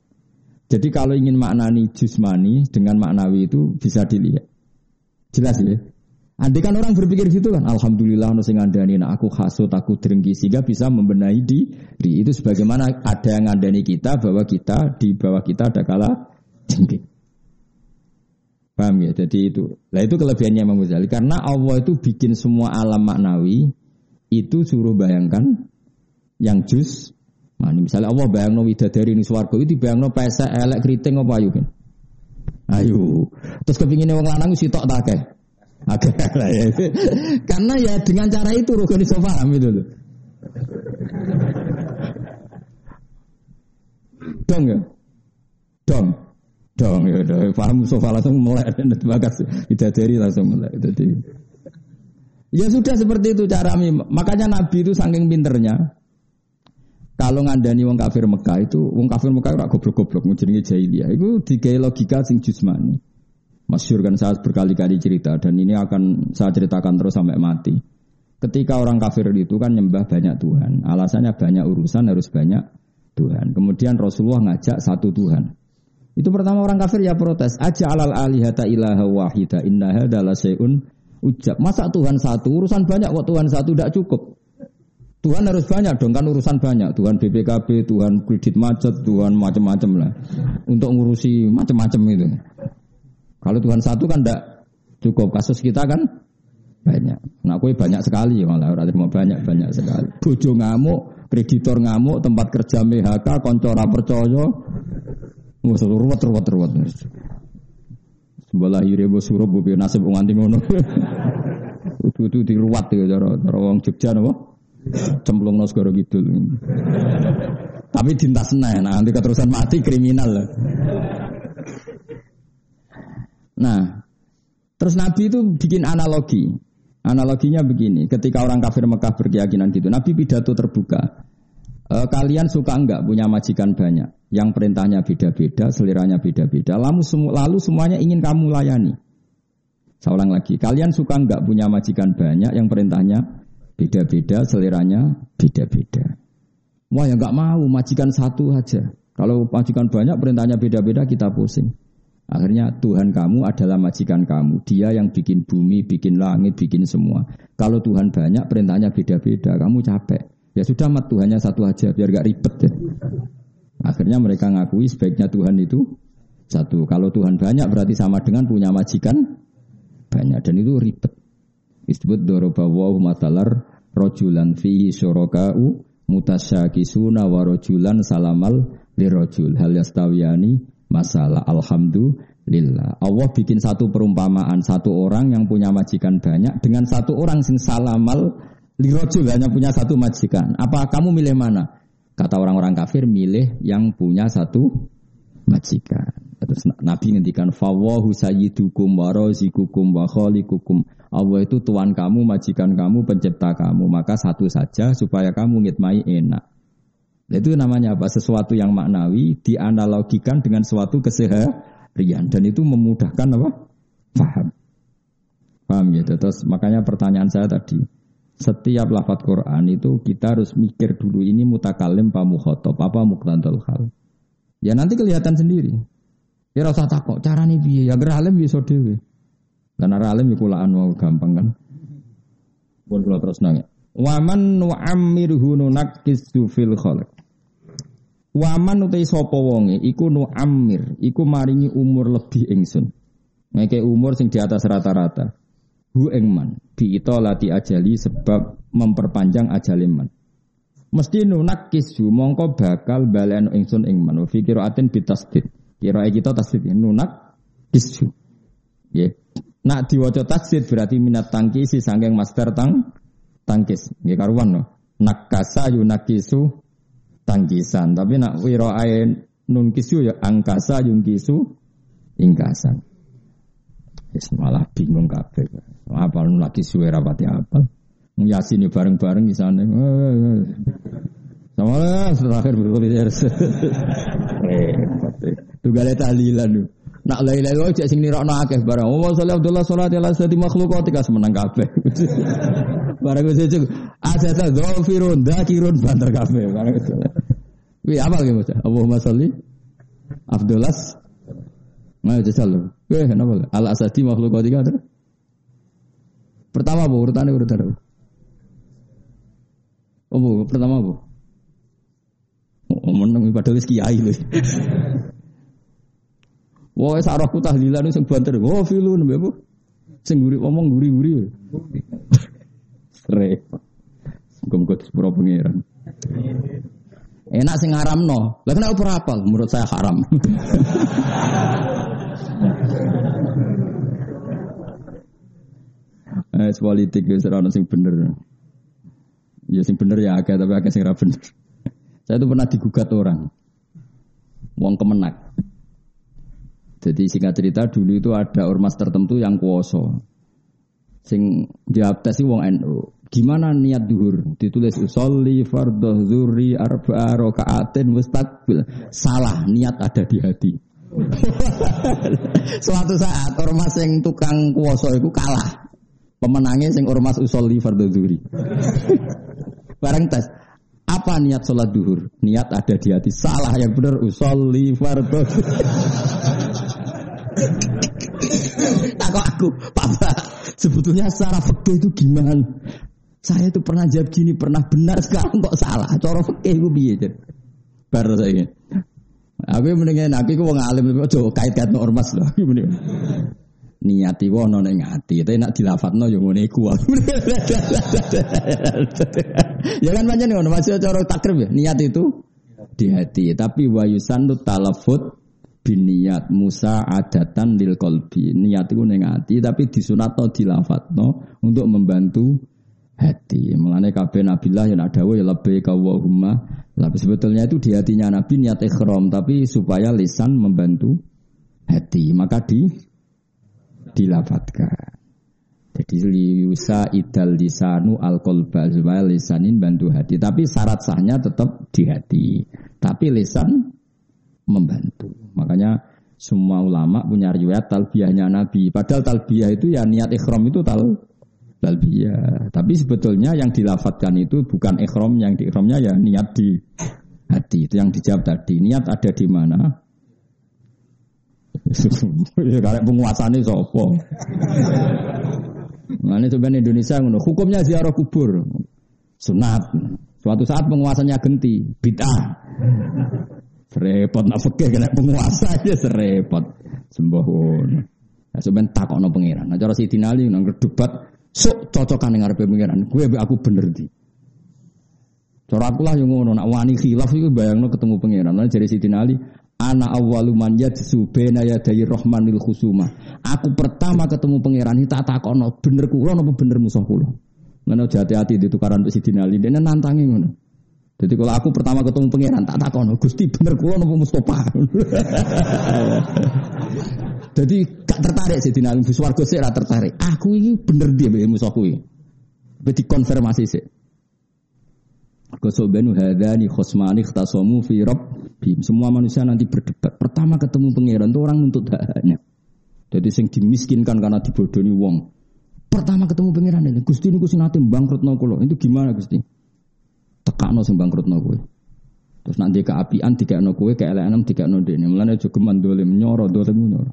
Jadi kalau ingin maknani jusmani dengan maknawi itu bisa dilihat. Jelas ya. Andai kan orang berpikir gitu kan, Alhamdulillah no sing ngandani nah aku hasut, aku drengki sehingga bisa membenahi diri. Itu sebagaimana ada yang ngandani kita bahwa kita di bawah kita ada kala jengking. Paham ya? Jadi itu. Nah itu kelebihannya Imam Ghazali karena Allah itu bikin semua alam maknawi itu suruh bayangkan yang jus Nah, ini misalnya Allah bayang no widadari ini suwargo itu bayang no pesa elek keriting apa ayu kan? Ayo. Terus kepinginnya wong lanang sih tok tak Oke lah ya. Karena ya dengan cara itu rukun iso paham itu loh. Dong ya. Dong. Dong ya udah paham sofa langsung mulai bagas widadari langsung mulai. Jadi Ya sudah seperti itu cara Makanya Nabi itu saking pinternya kalau ngandani wong kafir Mekah itu, wong kafir Mekah ora goblok-goblok jenenge jahiliyah. Itu digawe logika sing jusmani. Masyur kan saya berkali-kali cerita dan ini akan saya ceritakan terus sampai mati. Ketika orang kafir itu kan nyembah banyak Tuhan. Alasannya banyak urusan harus banyak Tuhan. Kemudian Rasulullah ngajak satu Tuhan. Itu pertama orang kafir ya protes. Aja alal alihata ilaha wahida inna adalah seun ujab. Masa Tuhan satu urusan banyak kok Tuhan satu tidak cukup. Tuhan harus banyak dong kan urusan banyak. Tuhan BPKB, Tuhan kredit macet, Tuhan macam-macam lah. Untuk ngurusi macam-macam itu. Kalau Tuhan satu kan tidak cukup. Kasus kita kan banyak. Nah, kue banyak sekali malah orang mau banyak banyak sekali. Bojo ngamuk, kreditor ngamuk, tempat kerja MHK, koncora percaya, ruwet ruwet ruwet. Sebelah ire bos suruh bu nasib nganti ngono. Utu-utu diruwat ya cara cara wong Jogja napa? Cemplung segoro gitu. Tapi dinta senang, nah, nanti keterusan mati kriminal. Nah, terus Nabi itu bikin analogi. Analoginya begini, ketika orang kafir Mekah berkeyakinan gitu, Nabi pidato terbuka. E, kalian suka enggak punya majikan banyak, yang perintahnya beda-beda, seliranya beda-beda, lalu, semu lalu semuanya ingin kamu layani. Ulang lagi, kalian suka enggak punya majikan banyak, yang perintahnya Beda-beda seleranya beda-beda. Wah yang nggak mau majikan satu aja. Kalau majikan banyak perintahnya beda-beda kita pusing. Akhirnya Tuhan kamu adalah majikan kamu. Dia yang bikin bumi, bikin langit, bikin semua. Kalau Tuhan banyak perintahnya beda-beda, kamu capek. Ya sudah mat Tuhannya satu aja biar gak ribet ya. Akhirnya mereka ngakui sebaiknya Tuhan itu satu. Kalau Tuhan banyak berarti sama dengan punya majikan banyak dan itu ribet. Disebut doroba wa matalar rojulan fihi syuraka'u mutasyakisuna wa rojulan salamal lirojul. Hal yastawiyani masalah alhamdulillah. Allah bikin satu perumpamaan satu orang yang punya majikan banyak dengan satu orang sing salamal lirojul hanya punya satu majikan. Apa kamu milih mana? Kata orang-orang kafir milih yang punya satu majikan Terus Nabi ngendikan fawahu sayyidukum wa razikukum wa khaliqukum. Allah itu tuan kamu, majikan kamu, pencipta kamu. Maka satu saja supaya kamu ngitmai enak. Itu namanya apa? Sesuatu yang maknawi dianalogikan dengan suatu keseharian dan itu memudahkan apa? Faham. Paham gitu. Terus makanya pertanyaan saya tadi, setiap lafat Quran itu kita harus mikir dulu ini mutakalim pa mukhotob, apa muktandal hal. Ya nanti kelihatan sendiri. Ya rasa takok, nih piye? Ya ger alim bisa dhewe. Lan ora alim ya kulaan mau gampang kan. Pun kula terus nanya. Waman nu'ammirhu nunakkisu fil khalq. Waman utai sapa wonge iku nu'ammir, iku maringi umur lebih ingsun. Ngeke umur sing di atas rata-rata. Hu engman, bi lati ajali sebab memperpanjang ajaliman. Mesti nunakisu mongko bakal balen ingsun ingman. Fikir aten bitasdid. Kira kita tasdid nunak kisu. Ya. Nak diwaca tasdid berarti minat tangkisi sangking master tang tangkis. Ya karuan no. Nakasa yunakisu tangkisan. Tapi nak wiro ain nun kisu ya angkasa yungkisu ingkasan. Yes, malah bingung kabeh. Apa nun lagi suwe rapati apa? Yasin bareng-bareng di sana. Sama lah terakhir berkulit. Repot. Tugale tahlilan lu. Nak la ilaha illallah cek sing nirokno akeh barang. Oh sholli Abdullah sholat ala sadi makhluk kok menang kabeh. barang wis cek asata dzafirun dzakirun banter kabeh barang itu. Wi apa lagi Mas? Allahumma sholli Abdullah Nah, jajal lho. Weh, kenapa? Al asadi makhluk kau tiga Pertama bu, urutannya urutan apa? Oh bu, pertama bu. Oh, menang padahal kiai lho. Wah, sarahku tahlilan sing banter. Wah, filun mbek Bu. Sing guri ngomong guri-guri. Sre. Muga-muga sepuro pangeran. Enak sing no. Lah kenapa ora apal? Menurut saya haram. Eh, politik wis ora sing bener. Ya sing bener ya agak tapi agak sing ra bener. Saya itu pernah digugat orang. Wong kemenak. Jadi singkat cerita dulu itu ada ormas tertentu yang kuoso. Sing jawab tes wong NU. Gimana niat duhur? Ditulis usolli fardhu dzuri arba'a rakaatin mustaqbil. Salah, niat ada di hati. Suatu saat ormas yang tukang kuoso itu kalah. Pemenangnya sing ormas usolli fardhu dzuri. Bareng tes. Apa niat sholat duhur? Niat ada di hati. Salah yang benar usolli fardhu. Takut aku, Papa, sebetulnya secara fakta itu gimana? Saya itu pernah jawab gini, pernah benar, sekarang kok salah. Cara fakta itu biar Baru saya Aku mendingan aku wong alim aja kait-kait ormas lah. Niati wono ning ati, tapi nak dilafatno yo ngene iku. ya kan pancen ngono, masih cara takrib ya. Niat itu di hati, tapi wayusan tu talafut biniat Musa adatan lil kolbi niat itu neng hati tapi disunatno dilafatno untuk membantu hati. Mengenai kabeh nabilah yang ada ya lebih kawahumma tapi sebetulnya itu di hatinya nabi niat ikhram tapi supaya lisan membantu hati. Maka di dilafatkan. Jadi liusa idal lisanu al kolba supaya lisanin bantu hati. Tapi syarat sahnya tetap di hati. Tapi lisan membantu. Makanya semua ulama punya riwayat talbiyahnya Nabi. Padahal talbiyah itu ya niat ikhram itu tal talbiyah. Tapi sebetulnya yang dilafatkan itu bukan ikhram, yang di ikhramnya ya niat di hati. Itu yang dijawab tadi. Niat ada di mana? ya karek penguasane sapa? Nah ini sebenarnya Indonesia ngono. Hukumnya ziarah kubur. Sunat. Suatu saat penguasanya genti, bid'ah. Serepot nak fikih kena penguasa aja serepot. Sembahun. Nah, sebenarnya takokno pangeran. Nah, cara Sidina Ali nang debat sok cocokan ning ngarepe pangeran. Gue aku bener di. Cara aku lah yang ngono, nak wani khilaf itu bayangno ketemu pangeran. Nah, jadi Sidina Ali, Ana awwalu man yadsu baina yaday rahmanil khusuma. Aku pertama ketemu pangeran iki tak takono bener kula napa bener musuh kula. Ngono hati-hati di tukaran Sidina Ali dene nantangi ngono. Jadi kalau aku pertama ketemu pangeran tak takono Gusti bener kula napa Mustofa. Jadi gak tertarik sih Dina Alim Swarga sih tertarik. Aku ini bener dia mbek musuh kuwi. konfirmasi sih. Kosobenu hadani khosmani khtasomu fi bim. Semua manusia nanti berdebat. Pertama ketemu pangeran itu orang nuntut haknya. Jadi sing dimiskinkan karena dibodohi wong. Pertama ketemu pangeran ini, Gusti ini sing nate bangkrutno kula. Itu gimana Gusti? Tekakno sing bangkrutno kowe. Terus nanti keapian tiga no kue, keelekan tiga no dene. Mulane aja geman dolim nyoro dolim nyoro.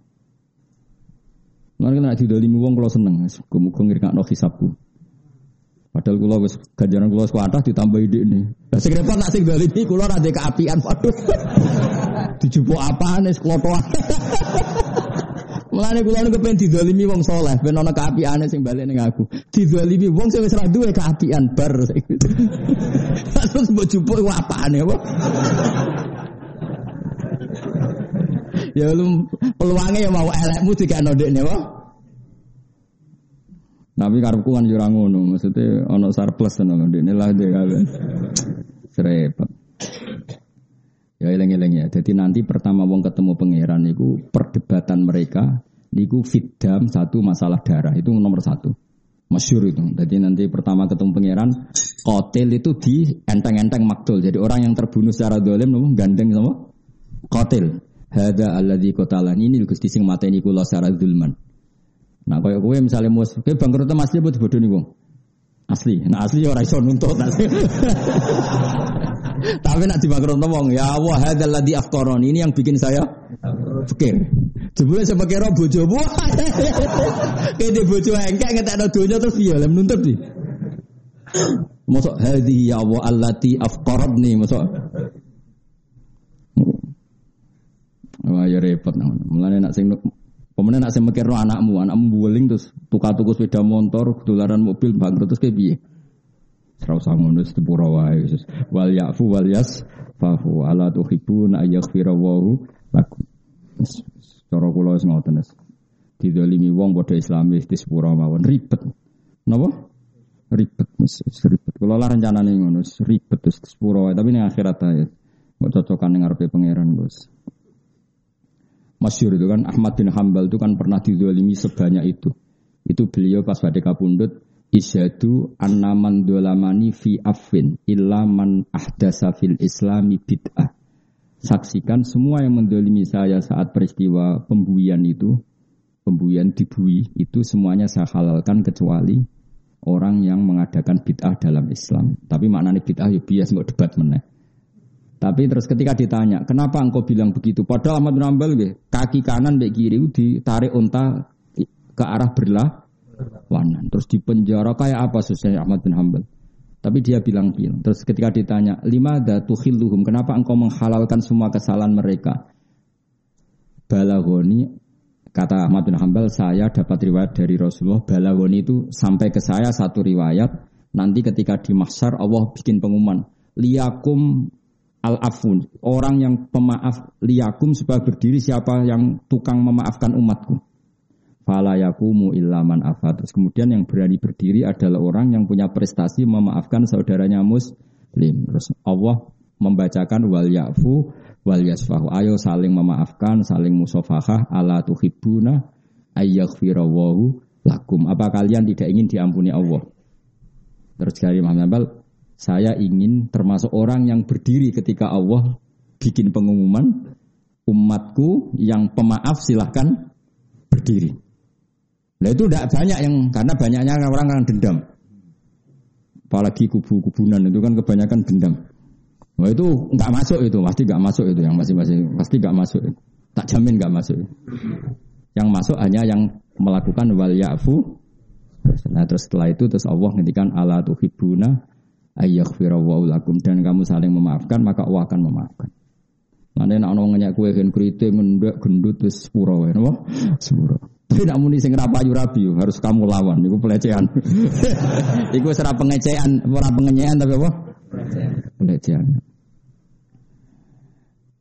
Mulane nek didolimi wong kula seneng. Muga-muga ngirkakno hisabku. Padahal kula wis ganjaran kula kuatah ditambah ide ini. Lah sing repot nak sing dolimi kula ra keapian waduh. Dijupuk apaan wis klotoan. Mulane kula niku pengen didolimi wong saleh, ben ana keapiane sing balik ning aku. Didolimi wong sing wis ra duwe keapian bar. Terus mbok jupuk ku apane apa? ya lu peluangnya ya mau elekmu dikene ndekne wae. Tapi karepku kan yo ora ngono, maksudnya ana surplus ngono ndekne lah dia kabeh. Serepet. Ya eleng-eleng ya. Jadi nanti pertama wong ketemu pangeran itu perdebatan mereka niku fitdam satu masalah darah itu nomor satu. Masyur itu. Jadi nanti pertama ketemu pangeran, kotel itu di enteng-enteng maktul. Jadi orang yang terbunuh secara dolim, gandeng sama kotel. Hada alladhi kotalani ini gusti sing mateni kula secara zulman. Nah kaya kowe misalnya mus, kowe bangkrut asli apa nih wong? Asli. Nah asli ya ora iso nuntut asli. Tapi nak dibangkrut wong, ya Allah hadzal ladzi afqarani. Ini yang bikin saya fikir. Jebule saya kira bojo bu. Kene bojo engkek ngetekno donya terus piye lem nuntut iki. Mosok hadhi ya Allah allati afqaradni mosok. Wah ya repot nah. Mulane nak sing Pemenang nak saya mikir anakmu, anakmu buling terus tukar tuku sepeda motor, ketularan mobil bangkrut terus kayak biye. Serau sangun terus tepura wae Yesus. Wal yafu wal yas fahu ala tuhibun ayaghfira wahu lakum. Cara kula wis ngoten wis. Didolimi wong padha Islamis di sepura mawon ribet. Napa? Ribet wis ribet. Kula lah rencanane ngono, ribet terus sepura wae tapi ning akhirat ae. Kok cocokan ning ngarepe pangeran, Gus. Masyur itu kan Ahmad bin Hambal itu kan pernah didolimi sebanyak itu. Itu beliau pas pada kapundut isyadu annaman dolamani fi afin illa man ahdasa fil islami bid'ah. Saksikan semua yang mendolimi saya saat peristiwa pembuian itu, pembuian dibui, itu semuanya saya halalkan kecuali orang yang mengadakan bid'ah dalam Islam. Tapi maknanya bid'ah ya bias nggak debat meneh. Tapi terus ketika ditanya, kenapa engkau bilang begitu? Padahal Ahmad bin Ambal, kaki kanan dan kiri ditarik unta ke arah berlawanan. Terus di penjara kayak apa susahnya Ahmad bin Hambal? Tapi dia bilang bilang. Terus ketika ditanya, lima datuhilluhum, kenapa engkau menghalalkan semua kesalahan mereka? Balagoni, kata Ahmad bin Hambal, saya dapat riwayat dari Rasulullah. Balagoni itu sampai ke saya satu riwayat. Nanti ketika di mahsyar Allah bikin pengumuman. Liakum al-afun, orang yang pemaaf liyakum supaya berdiri siapa yang tukang memaafkan umatku. Fala yakumu illaman afat. Terus kemudian yang berani berdiri adalah orang yang punya prestasi memaafkan saudaranya muslim. Terus Allah membacakan wal yafu wal yasfahu. Ayo saling memaafkan, saling musafahah ala tuhibbuna ayyaghfirawahu lakum. Apa kalian tidak ingin diampuni Allah? Terus dari Muhammad saya ingin termasuk orang yang berdiri ketika Allah bikin pengumuman umatku yang pemaaf silahkan berdiri. Nah itu tidak banyak yang karena banyaknya orang yang dendam. Apalagi kubu-kubunan itu kan kebanyakan dendam. Nah itu nggak masuk itu, pasti nggak masuk itu yang masih-masih pasti nggak masuk. Tak jamin nggak masuk. Yang masuk hanya yang melakukan wal yafu. Nah terus setelah itu terus Allah ngendikan ala tuhibuna ayyaghfirallahu lakum dan kamu saling memaafkan maka Allah akan memaafkan. Mana nak nong ngenyak kue kan kritik ngendek gendut terus sepuro napa? Sepuro. Tapi nak muni sing rapayu rabi harus kamu lawan. Iku pelecehan. Iku serap pengecehan, ora pengenyean tapi apa? Pelecehan.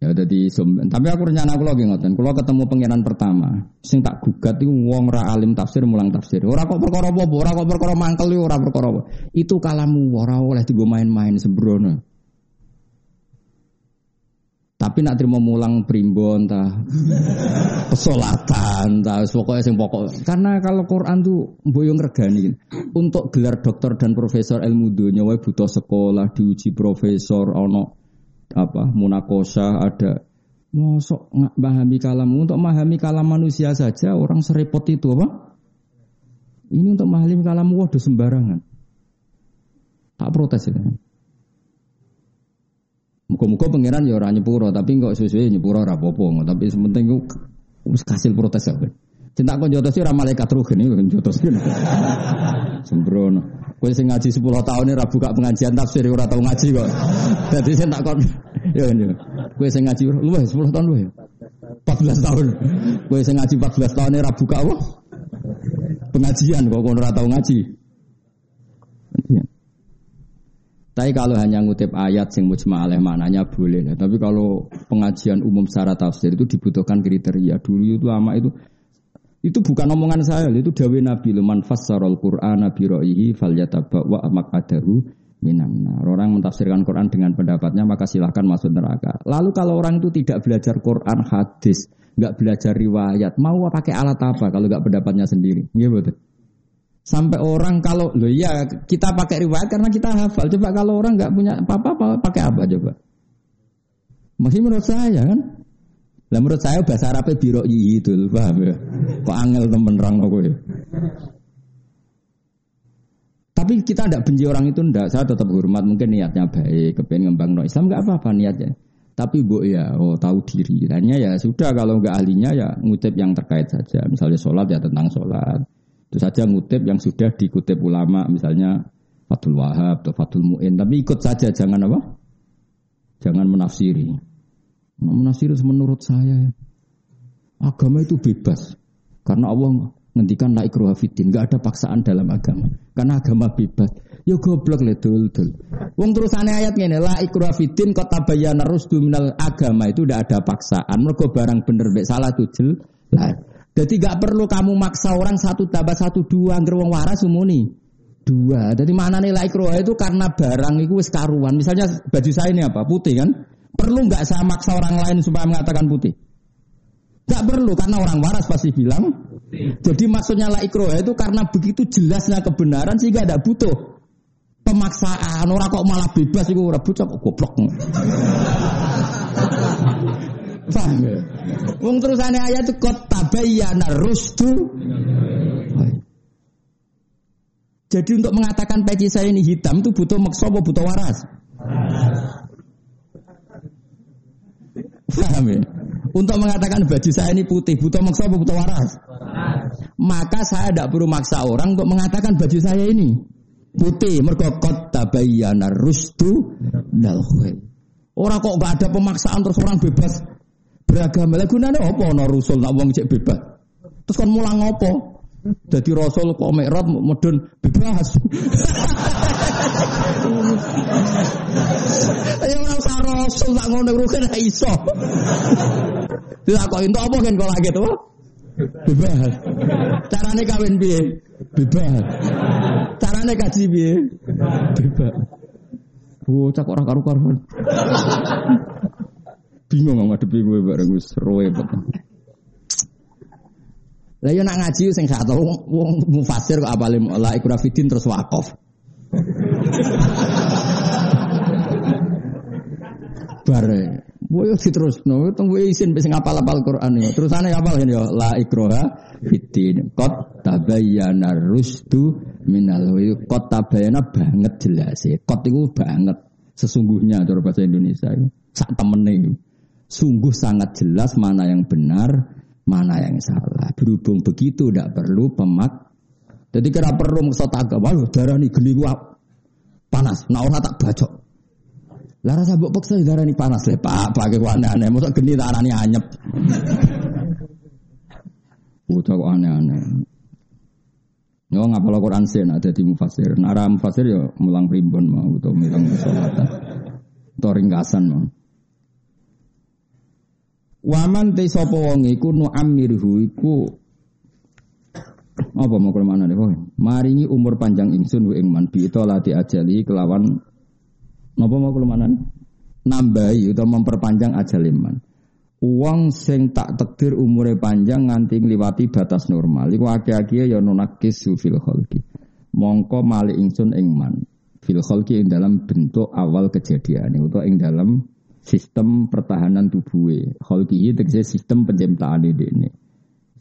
Ya jadi tapi aku rencana aku lagi ngoten. Kalau ketemu pengiran pertama, sing tak gugat itu wong ra alim tafsir mulang tafsir. Ora kok perkara apa, ora kok perkara mangkel ora perkara. Itu kalamu ora oleh digo main-main sembrono. Tapi nak terima mulang primbon ta pesolatan ta pokoknya sing pokok. Karena kalau Quran tuh boyong regani. Untuk gelar dokter dan profesor ilmu dunia wae butuh sekolah, diuji profesor ono apa munakosa ada mosok nggak pahami kalam untuk memahami kalam manusia saja orang serepot itu apa? Ini untuk memahami kalam waduh sembarangan. Tak protes ya. Muka-muka pangeran ya orang nyepuro, tapi enggak sesuai nyepuro tapi sementing ku hasil protes ya. Cinta kon jotos ora malaikat ruh ini kan jotos. Sembrono. Kowe sing ngaji 10 tahun ini ora buka pengajian tafsir ora tau ngaji kok. Dadi sing tak kon ya ini. Kowe sing ngaji luwih 10 tahun luwih. 14 tahun. Kowe sing ngaji 14 tahun ini ora buka apa? Pengajian kok kon ora tau ngaji. Ya. Tapi kalau hanya ngutip ayat sing mujma'aleh mananya boleh. Nah, tapi kalau pengajian umum secara tafsir itu dibutuhkan kriteria. Dulu itu lama itu itu bukan omongan saya, itu dawe Nabi Luman fassarul Qur'an Nabi ro'ihi fal wa maqadahu minan Orang mentafsirkan Quran dengan pendapatnya maka silahkan masuk neraka. Lalu kalau orang itu tidak belajar Quran hadis, nggak belajar riwayat, mau pakai alat apa kalau nggak pendapatnya sendiri? Iya betul. Sampai orang kalau lo ya kita pakai riwayat karena kita hafal. Coba kalau orang nggak punya apa-apa pakai apa coba? Masih menurut saya kan. Lah menurut saya bahasa Arabnya biro itu, paham ya? Kok angel temen rang aku ya. Tapi kita tidak benci orang itu ndak. Saya tetap hormat mungkin niatnya baik, kepengen ngembang no Islam nggak apa-apa niatnya. Tapi bu ya, oh tahu diri. Hanya ya sudah kalau nggak ahlinya ya ngutip yang terkait saja. Misalnya sholat ya tentang sholat. Itu saja ngutip yang sudah dikutip ulama misalnya Fatul Wahab atau Fatul Mu'in. Tapi ikut saja jangan apa? Jangan menafsiri. Nah, menafsiri menurut saya ya. Agama itu bebas. Karena Allah ngendikan la ikruha fiddin, enggak ada paksaan dalam agama. Karena agama bebas. Ya goblok le dul dul. Wong terusane ayat ngene, la ikruha kota tabayyana rusdu minal agama itu tidak ada paksaan. Mergo barang bener mek salah itu jelas. Jadi gak perlu kamu maksa orang satu tambah satu dua angger wong waras umuni dua. Jadi mana nilai ikroha itu karena barang itu wis karuan. Misalnya baju saya ini apa putih kan? Perlu nggak saya maksa orang lain supaya mengatakan putih? Gak perlu karena orang waras pasti bilang. Jadi maksudnya la ikroha itu karena begitu jelasnya kebenaran sehingga ada butuh pemaksaan. Orang kok malah bebas itu orang kok goblok. Paham ya? Wong terusane ayat itu kot tabayyana rusdu. Jadi untuk mengatakan peci saya ini hitam itu butuh maksa apa butuh waras? Paham ya? Untuk mengatakan baju saya ini putih butuh maksa apa butuh waras? Maka saya tidak perlu maksa orang untuk mengatakan baju saya ini putih. Mergo kot tabayyana rusdu dal Orang kok gak ada pemaksaan terus orang bebas beragama. Lah gunane apa ana rasul nak wong cek bebas. Terus kan mulang apa? Jadi rasul kok mikrot medun bebas. Ayo ora usah rasul tak ngono rugen ra iso. Dilakoki entuk apa kan kok lagi tuh? Bebas. Carane kawin piye? Bebas. Carane kaji piye? Bebas. Bocah kok ora karu-karuan bingung nggak ngadepi gue bareng gue seru banget. Lah yo nak ngaji sing gak tau wong mufasir kok apale la ikrafidin terus wakaf. Bare. Boyo terus no, tunggu izin bisa ngapal-apal Quran ya. Terus aneh apal ya la ikroha fitin. Kot tabayyana rusdu minal kot tabayana banget jelas ya. Kot itu banget sesungguhnya cara bahasa Indonesia itu. Sak temene sungguh sangat jelas mana yang benar, mana yang salah. Berhubung begitu tidak perlu pemak. Jadi kira perlu maksud agama, darah ini geni panas. Nah orang tak bacok. Lah rasa mbok paksa darah ini panas le Pak, pakai aneh-aneh. Masa geni tak arani anyep. Udah kok aneh-aneh. Yo ngapal Quran sih ada di mufasir. Nara mufasir ya mulang primbon mau atau mulang sholat. Atau ringkasan mau. Waman te sapa wong iku nu amirhu iku apa mau ke mana nih? Maringi umur panjang ingsun wa ingman bi lati ajali kelawan napa mau ke mana nih? Nambahi atau memperpanjang ajal iman. Uang sing tak tekdir umure panjang nganti ngliwati batas normal. Iku akeh-akeh ya nunakis fil khalqi. Mongko mali ingsun ing man. Fil khalqi ing dalam bentuk awal kejadian utawa ing dalam sistem pertahanan tubuhe. Khalqihi tegese sistem penciptaan ini.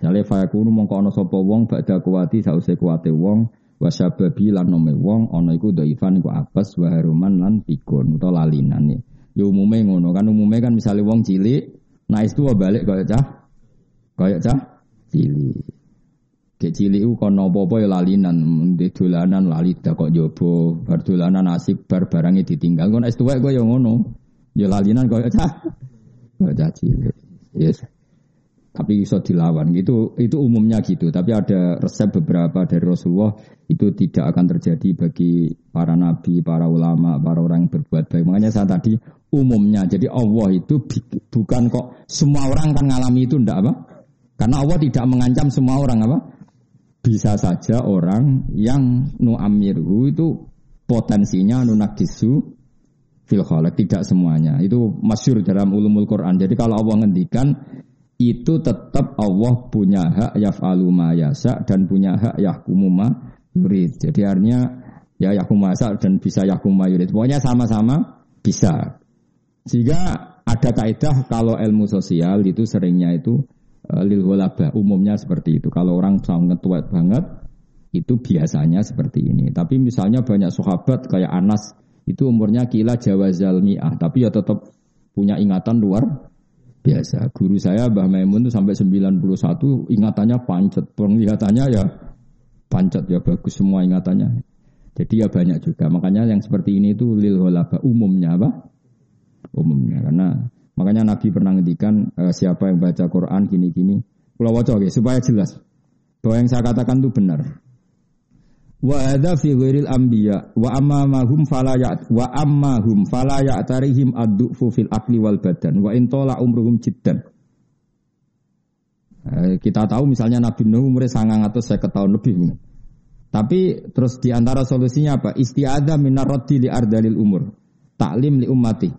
Jale fayakunu mongko ana sapa wong badha kuwati sause kuwate wong wasababi lan nome wong ana iku dhaifan iku apes wa haruman lan pikun utawa lalinan. Ya umume ngono kan umume kan misalnya wong cilik nah itu balik kaya cah kaya cah cilik. Kayak cilik ku kono apa-apa ya lalinan, di dolanan lali kok jobo, bar asik bar barangnya ditinggal. Kon es tuwek kaya ngono. Ya lalinan kaya cah. Kaya cah cilik. Yes. Tapi bisa dilawan. Itu itu umumnya gitu. Tapi ada resep beberapa dari Rasulullah itu tidak akan terjadi bagi para nabi, para ulama, para orang yang berbuat baik. Makanya saya tadi umumnya. Jadi Allah itu bukan kok semua orang kan ngalami itu ndak apa? Karena Allah tidak mengancam semua orang apa? Bisa saja orang yang nu'amirhu itu potensinya nunakisu fil khalaq tidak semuanya. Itu masyur dalam ulumul Quran. Jadi kalau Allah ngendikan itu tetap Allah punya hak yaf'alu ma yasa dan punya hak yahkumu ma yurid. Jadi artinya ya yahkumu yasa dan bisa yahkumu ma yurid. Pokoknya sama-sama bisa. Sehingga ada kaidah kalau ilmu sosial itu seringnya itu uh, lil umumnya seperti itu. Kalau orang sangat tua banget itu biasanya seperti ini. Tapi misalnya banyak sahabat kayak Anas itu umurnya kila Jawa Zalmiah, tapi ya tetap punya ingatan luar biasa. Guru saya Mbah Maimun itu sampai 91 ingatannya pancet, penglihatannya ya pancet ya bagus semua ingatannya. Jadi ya banyak juga. Makanya yang seperti ini itu lil holaba umumnya apa? Umumnya karena makanya Nabi pernah ngendikan e, siapa yang baca Quran gini-gini. Kalau wajah supaya jelas bahwa yang saya katakan itu benar. Wa ada fi ghairil anbiya wa amma mahum fala ya wa amma hum fala ya'tarihim ad-du'fu fil akli wal badan wa in tola umruhum jiddan. Eh, kita tahu misalnya Nabi Nuh umurnya sangang atau saya tahun lebih. Tapi terus di antara solusinya apa? Istiada minar raddi li ardalil umur. Taklim li ummati.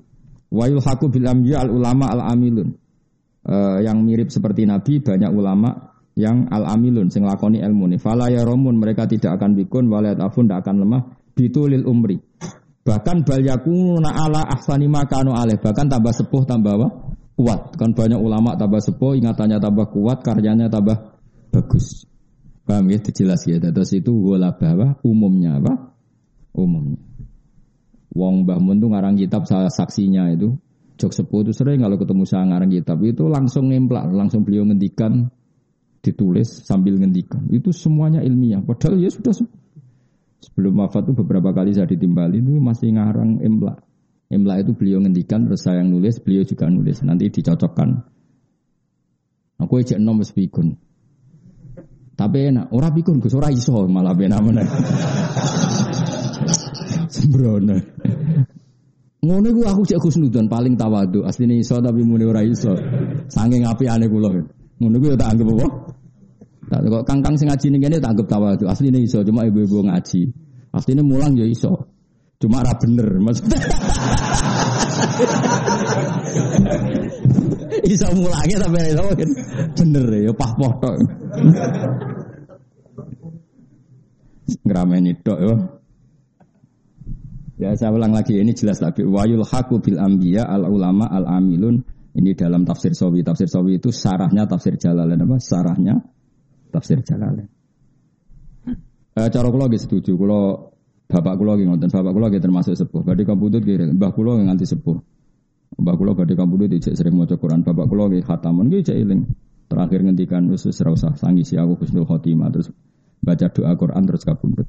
Wa yulhaqu bil al ulama al amilun. Uh, yang mirip seperti Nabi banyak ulama yang al amilun sing lakoni ilmu nih. Fala ya romun mereka tidak akan bikun walayat afun tidak akan lemah bitulil umri. Bahkan bal yakuna ala ahsani makanu. Bahkan tambah sepuh tambah apa? Kuat. Kan banyak ulama tambah sepuh, ingatannya tambah kuat, karyanya tambah bagus. Paham ya? Jelas ya. Terus itu wala bahwa umumnya apa? Umumnya. Wong Mbah Mun tuh ngarang kitab salah saksinya itu. Jok sepuh itu sering kalau ketemu saya ngarang kitab itu langsung nemplak, langsung beliau ngendikan ditulis sambil ngendikan. Itu semuanya ilmiah. Padahal ya sudah sebelum wafat itu beberapa kali saya ditimbali itu masih ngarang emla. Emla itu beliau ngendikan terus saya yang nulis, beliau juga nulis. Nanti dicocokkan. Aku ejek nom wis. Tapi enak, ora pikun Gus ora iso malah benak meneh. Sembrono. Ngono ku aku cek Gus paling tawadu. Asline iso tapi muni ora iso. Saking apiane kula. Ngono ku ya tak anggap apa? Tak kok kangkang sing ngaji ning kene tak anggap tawadhu. Asline iso cuma ibu-ibu ngaji. Asline mulang ya iso. Cuma ra bener maksudnya. iso mulangnya tapi iso kan bener ya pah poh tok. Ngrameni tok ya. Ya saya ulang lagi ini jelas lagi. Wayul haku bil ambiya al ulama al amilun ini dalam tafsir Sawi. Tafsir Sawi itu sarahnya tafsir Jalalain apa? Sarahnya tafsir Jalalain. Eh, cara kula nggih setuju. Kula bapak kula nggih ngoten, bapak kula nggih termasuk sepuh. Badhe kabudut nggih, mbah kula nggih nganti sepuh. Mbah kula badhe kabudut dicek sering maca Quran. Bapak kula nggih khatamun nggih cek eling. Terakhir ngendikan wis ora usah sangisi aku husnul khotimah terus baca doa Quran terus kabudut.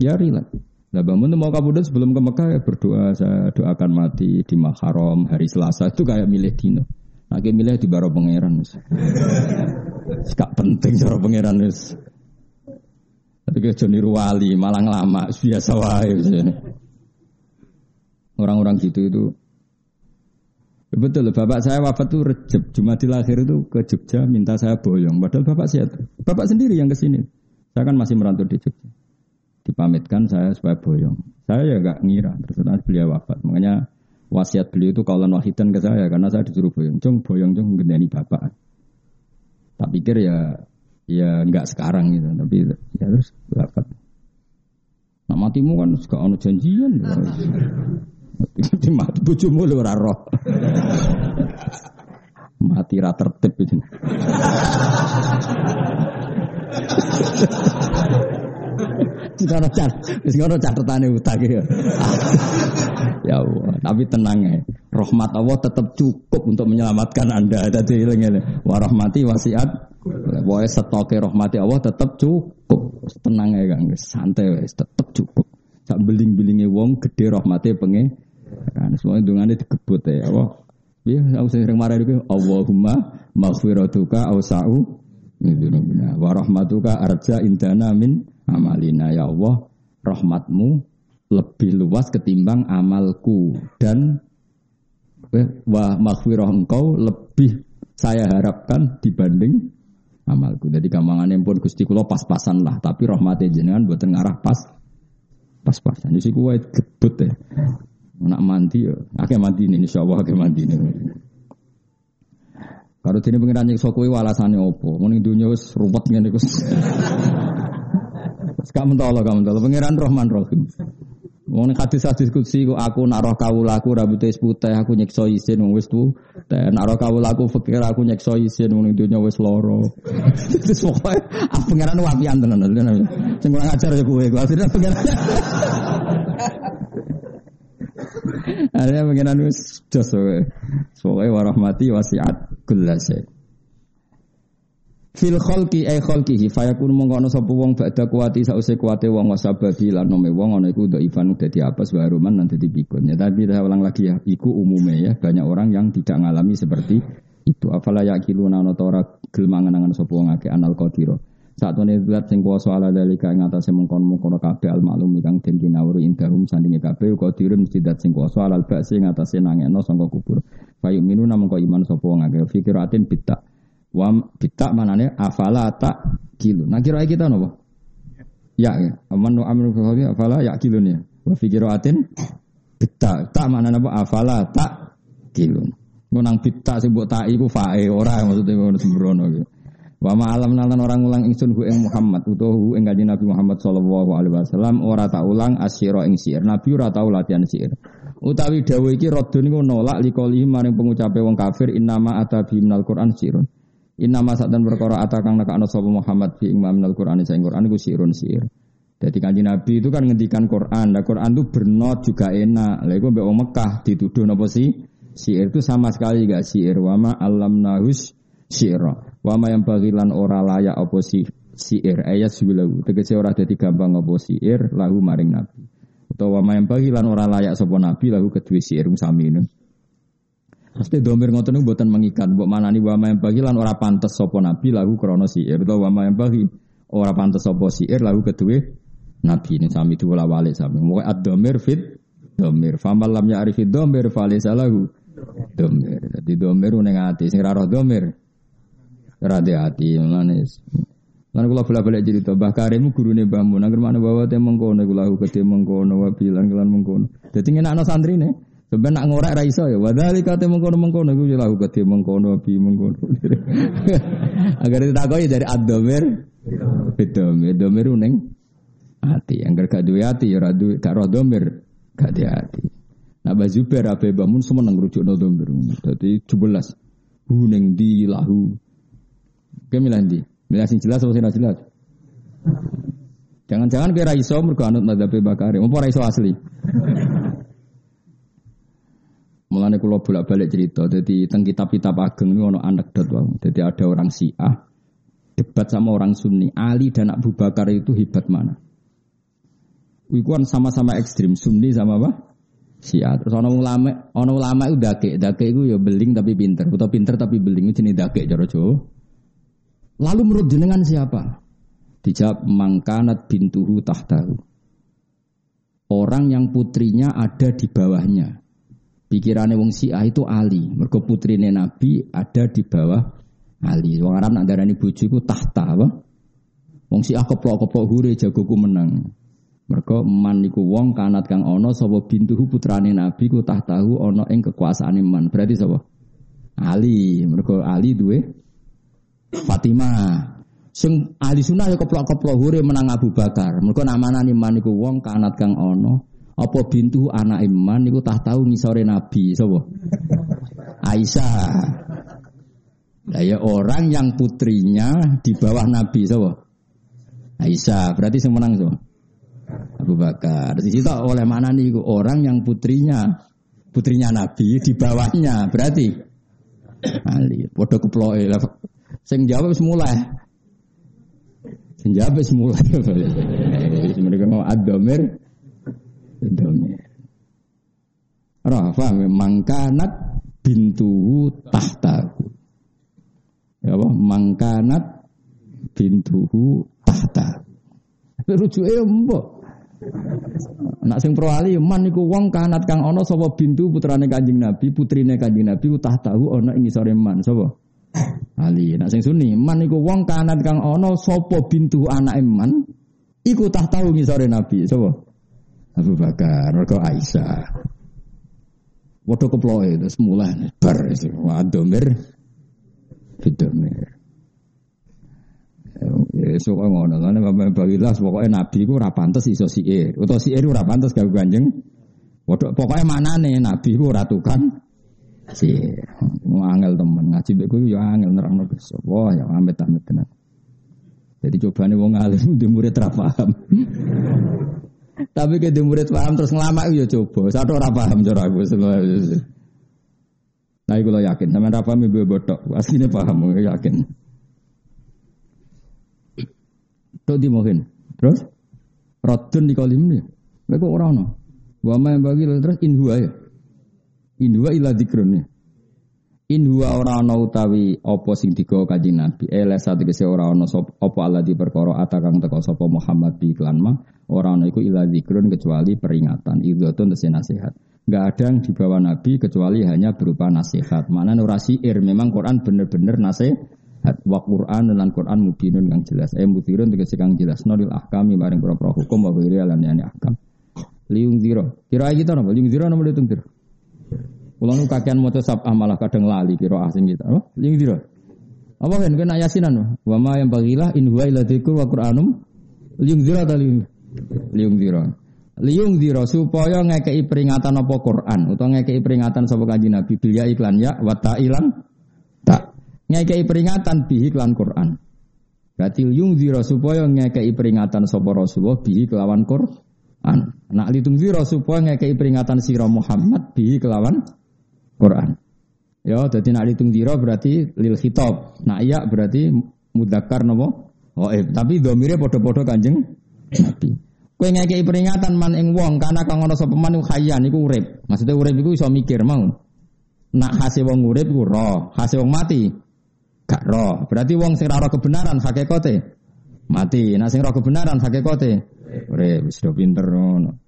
Ya rilat. Nah bangun mau kabudut sebelum ke Mekah ya berdoa saya doakan mati di Maharam hari Selasa itu kayak milih dino. Nah milih di Baro Pangeran. Gak penting cara pangeran. Tapi ke Joni Ruwali malah lama biasa wae. Orang-orang gitu itu Betul, bapak saya wafat tuh Recep, Jumadil akhir itu ke Jogja minta saya boyong. Padahal bapak saya, bapak sendiri yang ke sini. Saya kan masih merantau di Jogja. Dipamitkan saya supaya boyong. Saya ya gak ngira, terus beliau wafat. Makanya wasiat beliau itu kalau wahidan ke saya karena saya disuruh boyong. Cung boyong cung gendani bapak. Tak pikir ya ya nggak sekarang gitu, tapi ya terus wafat. Nah matimu kan suka ono janjian. Mati mati bojomu lho ora roh. Mati ra tertib itu. Sekarang cat, sekarang catatane utang ya. ya Allah, tapi tenang ya. Rahmat Allah tetap cukup untuk menyelamatkan Anda. Tadi ini, warahmati wasiat. Pokoknya stoknya rahmati Allah tetap cukup. Tenang ya Kang, santai wes tetap cukup. Sak beling-belinge wong gede rahmati pengen Kan semua dungane dikebut ya Allah. Ya, aku sering marah itu Allahumma maghfiratuka awsa'u min wa rahmatuka arja indana min amalina ya Allah rahmatmu lebih luas ketimbang amalku dan eh, wa maghfirah engkau lebih saya harapkan dibanding amalku. Jadi gampangannya pun Gusti kula pas-pasan lah, tapi rahmatnya jenengan buat ngarah pas pas-pasan. Jadi kuwi gebut ya. Nak mandi ya, akeh mandi ini insyaallah akeh mandi ini. Kalau dene pengiran nyiksa kowe walasane opo? Muni dunya wis ruwet ngene. Gak mentolo, gak mentolo. Pengiran Rahman Rahim. Wong hadis hadis kutsi aku nak roh kawulaku rambutnya putih aku nyekso isin wong wis tu. Nak roh kawulaku aku nyekso isin wong dunya wis loro. Terus pokoke ah pengiran wapian tenan. Sing kurang ajar ya kowe. Akhirnya pengiran Ada pengiran wis jos Pokoknya warahmati wasiat kullase. Fil khalqi ay khalqihi fayakun mongko ana sapa wong badha kuwati sause kuwate wong wasababi lan nome wong ana iku ndo ivan dadi apa waruman lan dadi pikun. Ya tapi saya ulang lagi ya, iku umume ya banyak orang yang tidak ngalami seperti itu. Afala yaqiluna ana ora gelem mangan sapa wong akeh anal qadira. Saat ini zat sing kuasa ala dalika ing atase mengkon-mengkon kabeh al maklum kang den kinawuri indahum sandinge kabeh uga mesti dat sing kuasa alal ba'si ing atase nangekno sangka kubur. Fayu minu namung kok iman sapa wong akeh fikiratin bitta. Wa bitta manane afala tak kilu. Nah kira kita napa? Ya ya. Aman nu fi afala ya kilun ya. Wa fikiratin bitta. Tak mana napa afala tak kilun. Nang bitta sing mbok tak iku fae ora maksudnya ngono sembrono gitu. Wa ma'alam nalan orang ulang ingsun hu ing Muhammad utawa ing kanjeng Nabi Muhammad sallallahu alaihi wasallam ora tak ulang asyira ing sihir. Nabi ora tau latihan sihir. Utawi dawuh iki radun niku nolak likoli maring pengucape wong kafir innama atabi minal Qur'an sirun. Innama sak dan perkara atakang nekakno sapa Muhammad fi ing minal Qur'an sing Qur'an iku sirun sihir. Jadi kanjeng Nabi itu kan ngendikan Quran. Nah Quran itu bernot juga enak. Lah iku mbek Mekah dituduh napa sih? Sihir itu sama sekali gak sihir. Wama alam nahus sihra. Wama yang bagilan ora layak apa si siir ayat sebilahu tegese ora dadi gampang apa siir lahu maring nabi utawa wama yang bagilan ora layak sapa nabi lahu kedue siir sami ini Pasti domir ngoten niku mboten mengikat, mbok manani wama yang bagilan ora pantes sapa nabi lahu krana siir utawa wama yang bagi ora pantes sapa siir lahu kedue nabi ini sami dua wale sami. Moga ad-domir fit domir. Famal lam ya'rif domir falisa lahu domir. Dadi domir ning ati sing ra roh domir Rade hati manis. Lan kula bola-balik cerita, Mbah Karim gurune Mbah Mun, anggere mana bawa te mengkono kula gede mengkono wa bilang kelan mengkono. Dadi ngenakno santrine. Sampai nak ngorek ra iso ya. Wadali kate mengkono-mengkono iku ya aku gede mengkono bi mengkono. Agar ditakoki dari ad-dhamir Bedomir, domir hati. Angger gak duwe hati ya ora duwe gak roh domir, gak di hati. Nah Mbah Zubair semua nang rujukno domir. Dadi 17. Huning di lahu Oke milih ndi? Milih sing jelas atau sing jelas? Jangan-jangan kira iso mergo anut madzhab Bakari, apa ora iso asli. Mulane kula bolak-balik cerita, jadi teng kitab-kitab ageng ini ono anekdot wae. Jadi ada orang Syiah debat sama orang Sunni, Ali dan Abu Bakar itu hebat mana? Iku kan sama-sama ekstrim, Sunni sama apa? Syiah. Terus ono ulama, ono ulama itu dake, dake itu ya beling tapi pinter, atau pinter tapi beling itu jenis dake cara. Lalu menurut jenengan siapa? Dijawab mangkanat bintuhu tahtahu. Orang yang putrinya ada di bawahnya. Pikirannya wong Syiah itu Ali. Mergo putrine Nabi ada di bawah Ali. Wong Arab nak darani bojo tahta apa? Wong Syiah keplok-keplok hure jagoku menang. Mergo man niku wong kanat kang ana sapa bintuhu putrane Nabi ku tahtahu ana ing kekuasaane man. Berarti sapa? Ali. Mergo Ali duwe Fatimah. Sing ahli sunnah ya keplok-keplok hure menang Abu Bakar. Mergo namanane man niku wong kanat kang ana apa bintu anak iman niku tah tahu ngisore Nabi sapa? Aisyah. Nah, ya orang yang putrinya di bawah Nabi sapa? Aisyah. Berarti sing menang sapa? Abu Bakar. Di situ oleh mana nih orang yang putrinya putrinya Nabi di bawahnya berarti Ali. Podo keploe Sing jawab semula. Sing jawab semula. Mereka mau adomir domir. Rafa memang kanat bintuhu tahtahu. Ya apa? Mangkanat bintuhu tahta. Rujuke ya mbok. Nak sing pro ali man niku wong kanat kang ana sapa bintu putrane Kanjeng Nabi, putrine Kanjeng Nabi utah tahu ana ing ngisore man sapa? Ali. Nak sing sunni man niku wong kanat kang ana sapa bintu anake man iku tah tahu ngisore Nabi sapa? Abu Bakar, mergo Aisyah. Waduh keploe itu semula bar itu wadomir bidomir. Ya sok ngono kan Bapak Bawilah pokoknya nabi ku ora pantes iso siir. Utawa siir ora pantes gawe Kanjeng. Waduh pokoknya manane nabi ku ora tukang siir. Angel temen ngaji mbek ku ya angel nerangno besok. Wah ya amit-amit tenan. Jadi cobane wong alim di murid ra. Tapi ke murid paham terus ngelamak ya coba. Satu ora paham cara aku Nah, lo yakin, sampean ra paham ibu botok. Asline paham, yakin. Tok di mungkin. Terus Rodun di kalim ini. Mereka orang no. Wama yang bagi terus inhua ya. Inhua ila dikrun ya. Inhua orang no utawi opo sing tiga kaji nabi. Ele kese orang no sop opo Allah di perkoro atakang teko sopo Muhammad di iklan. Orang no iku ila dikrun kecuali peringatan. Idotun tesi nasihat. Gak ada yang dibawa Nabi kecuali hanya berupa nasihat. Mana nurasi ir memang Quran bener-bener nasihat wa Quran lan Quran mubinun kang jelas. Eh mutirun tegese kang jelas nolil ahkami bareng pro-pro hukum wa wiri lan yani ahkam. Liung ziro. Kira kita napa? Liung ziro napa liung ziro? Kula nu kakean maca sabah malah kadang lali kira asing kita. Apa? Liung ziro. Apa kan kena yasinan wa ma yang bagilah in huwa dzikur wa Qur'anum liung ziro ta liung liung ziro. Liung ziro supaya ngekei peringatan apa Quran utawa ngekei peringatan sapa kanjeng Nabi bil iklan ya wa ta'ilan tak ngekei peringatan bihi kelan Quran. Berarti yung ziro supaya ngekei peringatan sopo Rasulullah bihi kelawan Quran. Nak litung ziro supaya ngekei peringatan siro Muhammad bihi kelawan Quran. Ya, jadi nak litung ziro berarti lil khitab. Nak iya berarti mudakar nopo. Eh, tapi domire podo-podo kanjeng Nabi. Kue ngekei peringatan man ing wong karena kang ono sapa man khayyan iku urip. Maksudnya urip iku iso mikir mau. Nak hasil wong urip iku roh, hasil wong mati Gak roh. Berarti wong sing roh kebenaran hakikate mati. Nah sing roh kebenaran hakikate urip wis do pinter.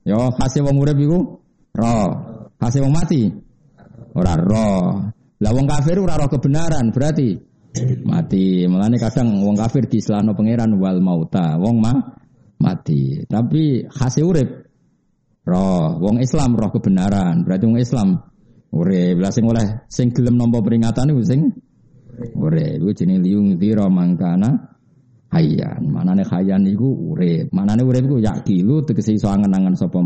Yo hasil wong urip iku roh. Hasil wong mati ora roh. Lah wong kafir ora roh kebenaran berarti mati. Mulane kadang wong kafir diislahno pangeran wal mauta. Wong mah mati. Tapi hasil urip roh. Wong Islam roh kebenaran. Berarti wong Islam urip. Lah sing oleh sing gelem nampa peringatan iku sing Urip iku jenenge liung tira mangkana hayyan. Manane hayyan iku urip. Manane urip iku yakilu tegese iso angen-angen sapa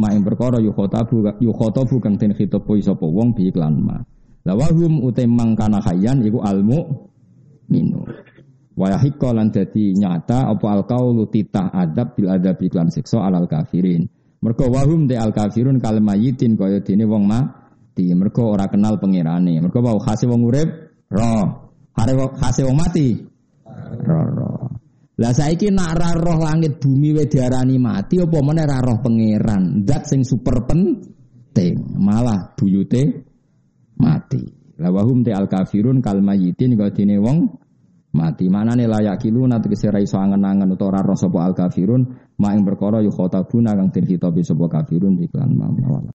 mak ing perkara yu khotabu yu khotabu kang den khitopo sapa wong bi iklan ma. La wahum ute mangkana hayyan iku almu minu. Wa yahiqqa lan dadi nyata apa alqaulu titah adab bil adab iklan siksa alal kafirin. Mergo wahum de al kafirun kal mayitin kaya dene wong mati. Mergo ora kenal pangerane. Mergo wau khase wong urip roh. Hare hasil wong mati. Roh roh. Lah saiki nak ra roh langit bumi we diarani mati apa meneh ra roh pangeran. Dat sing super penting. Malah buyute mati. La wahum te al kafirun kal mayitin dene wong mati. Mana nih layak kilu nanti keserai iso angen-angen utawa ora sapa al kafirun mak ing perkara yu khotabuna kang den hitobi sapa kafirun iklan mawala.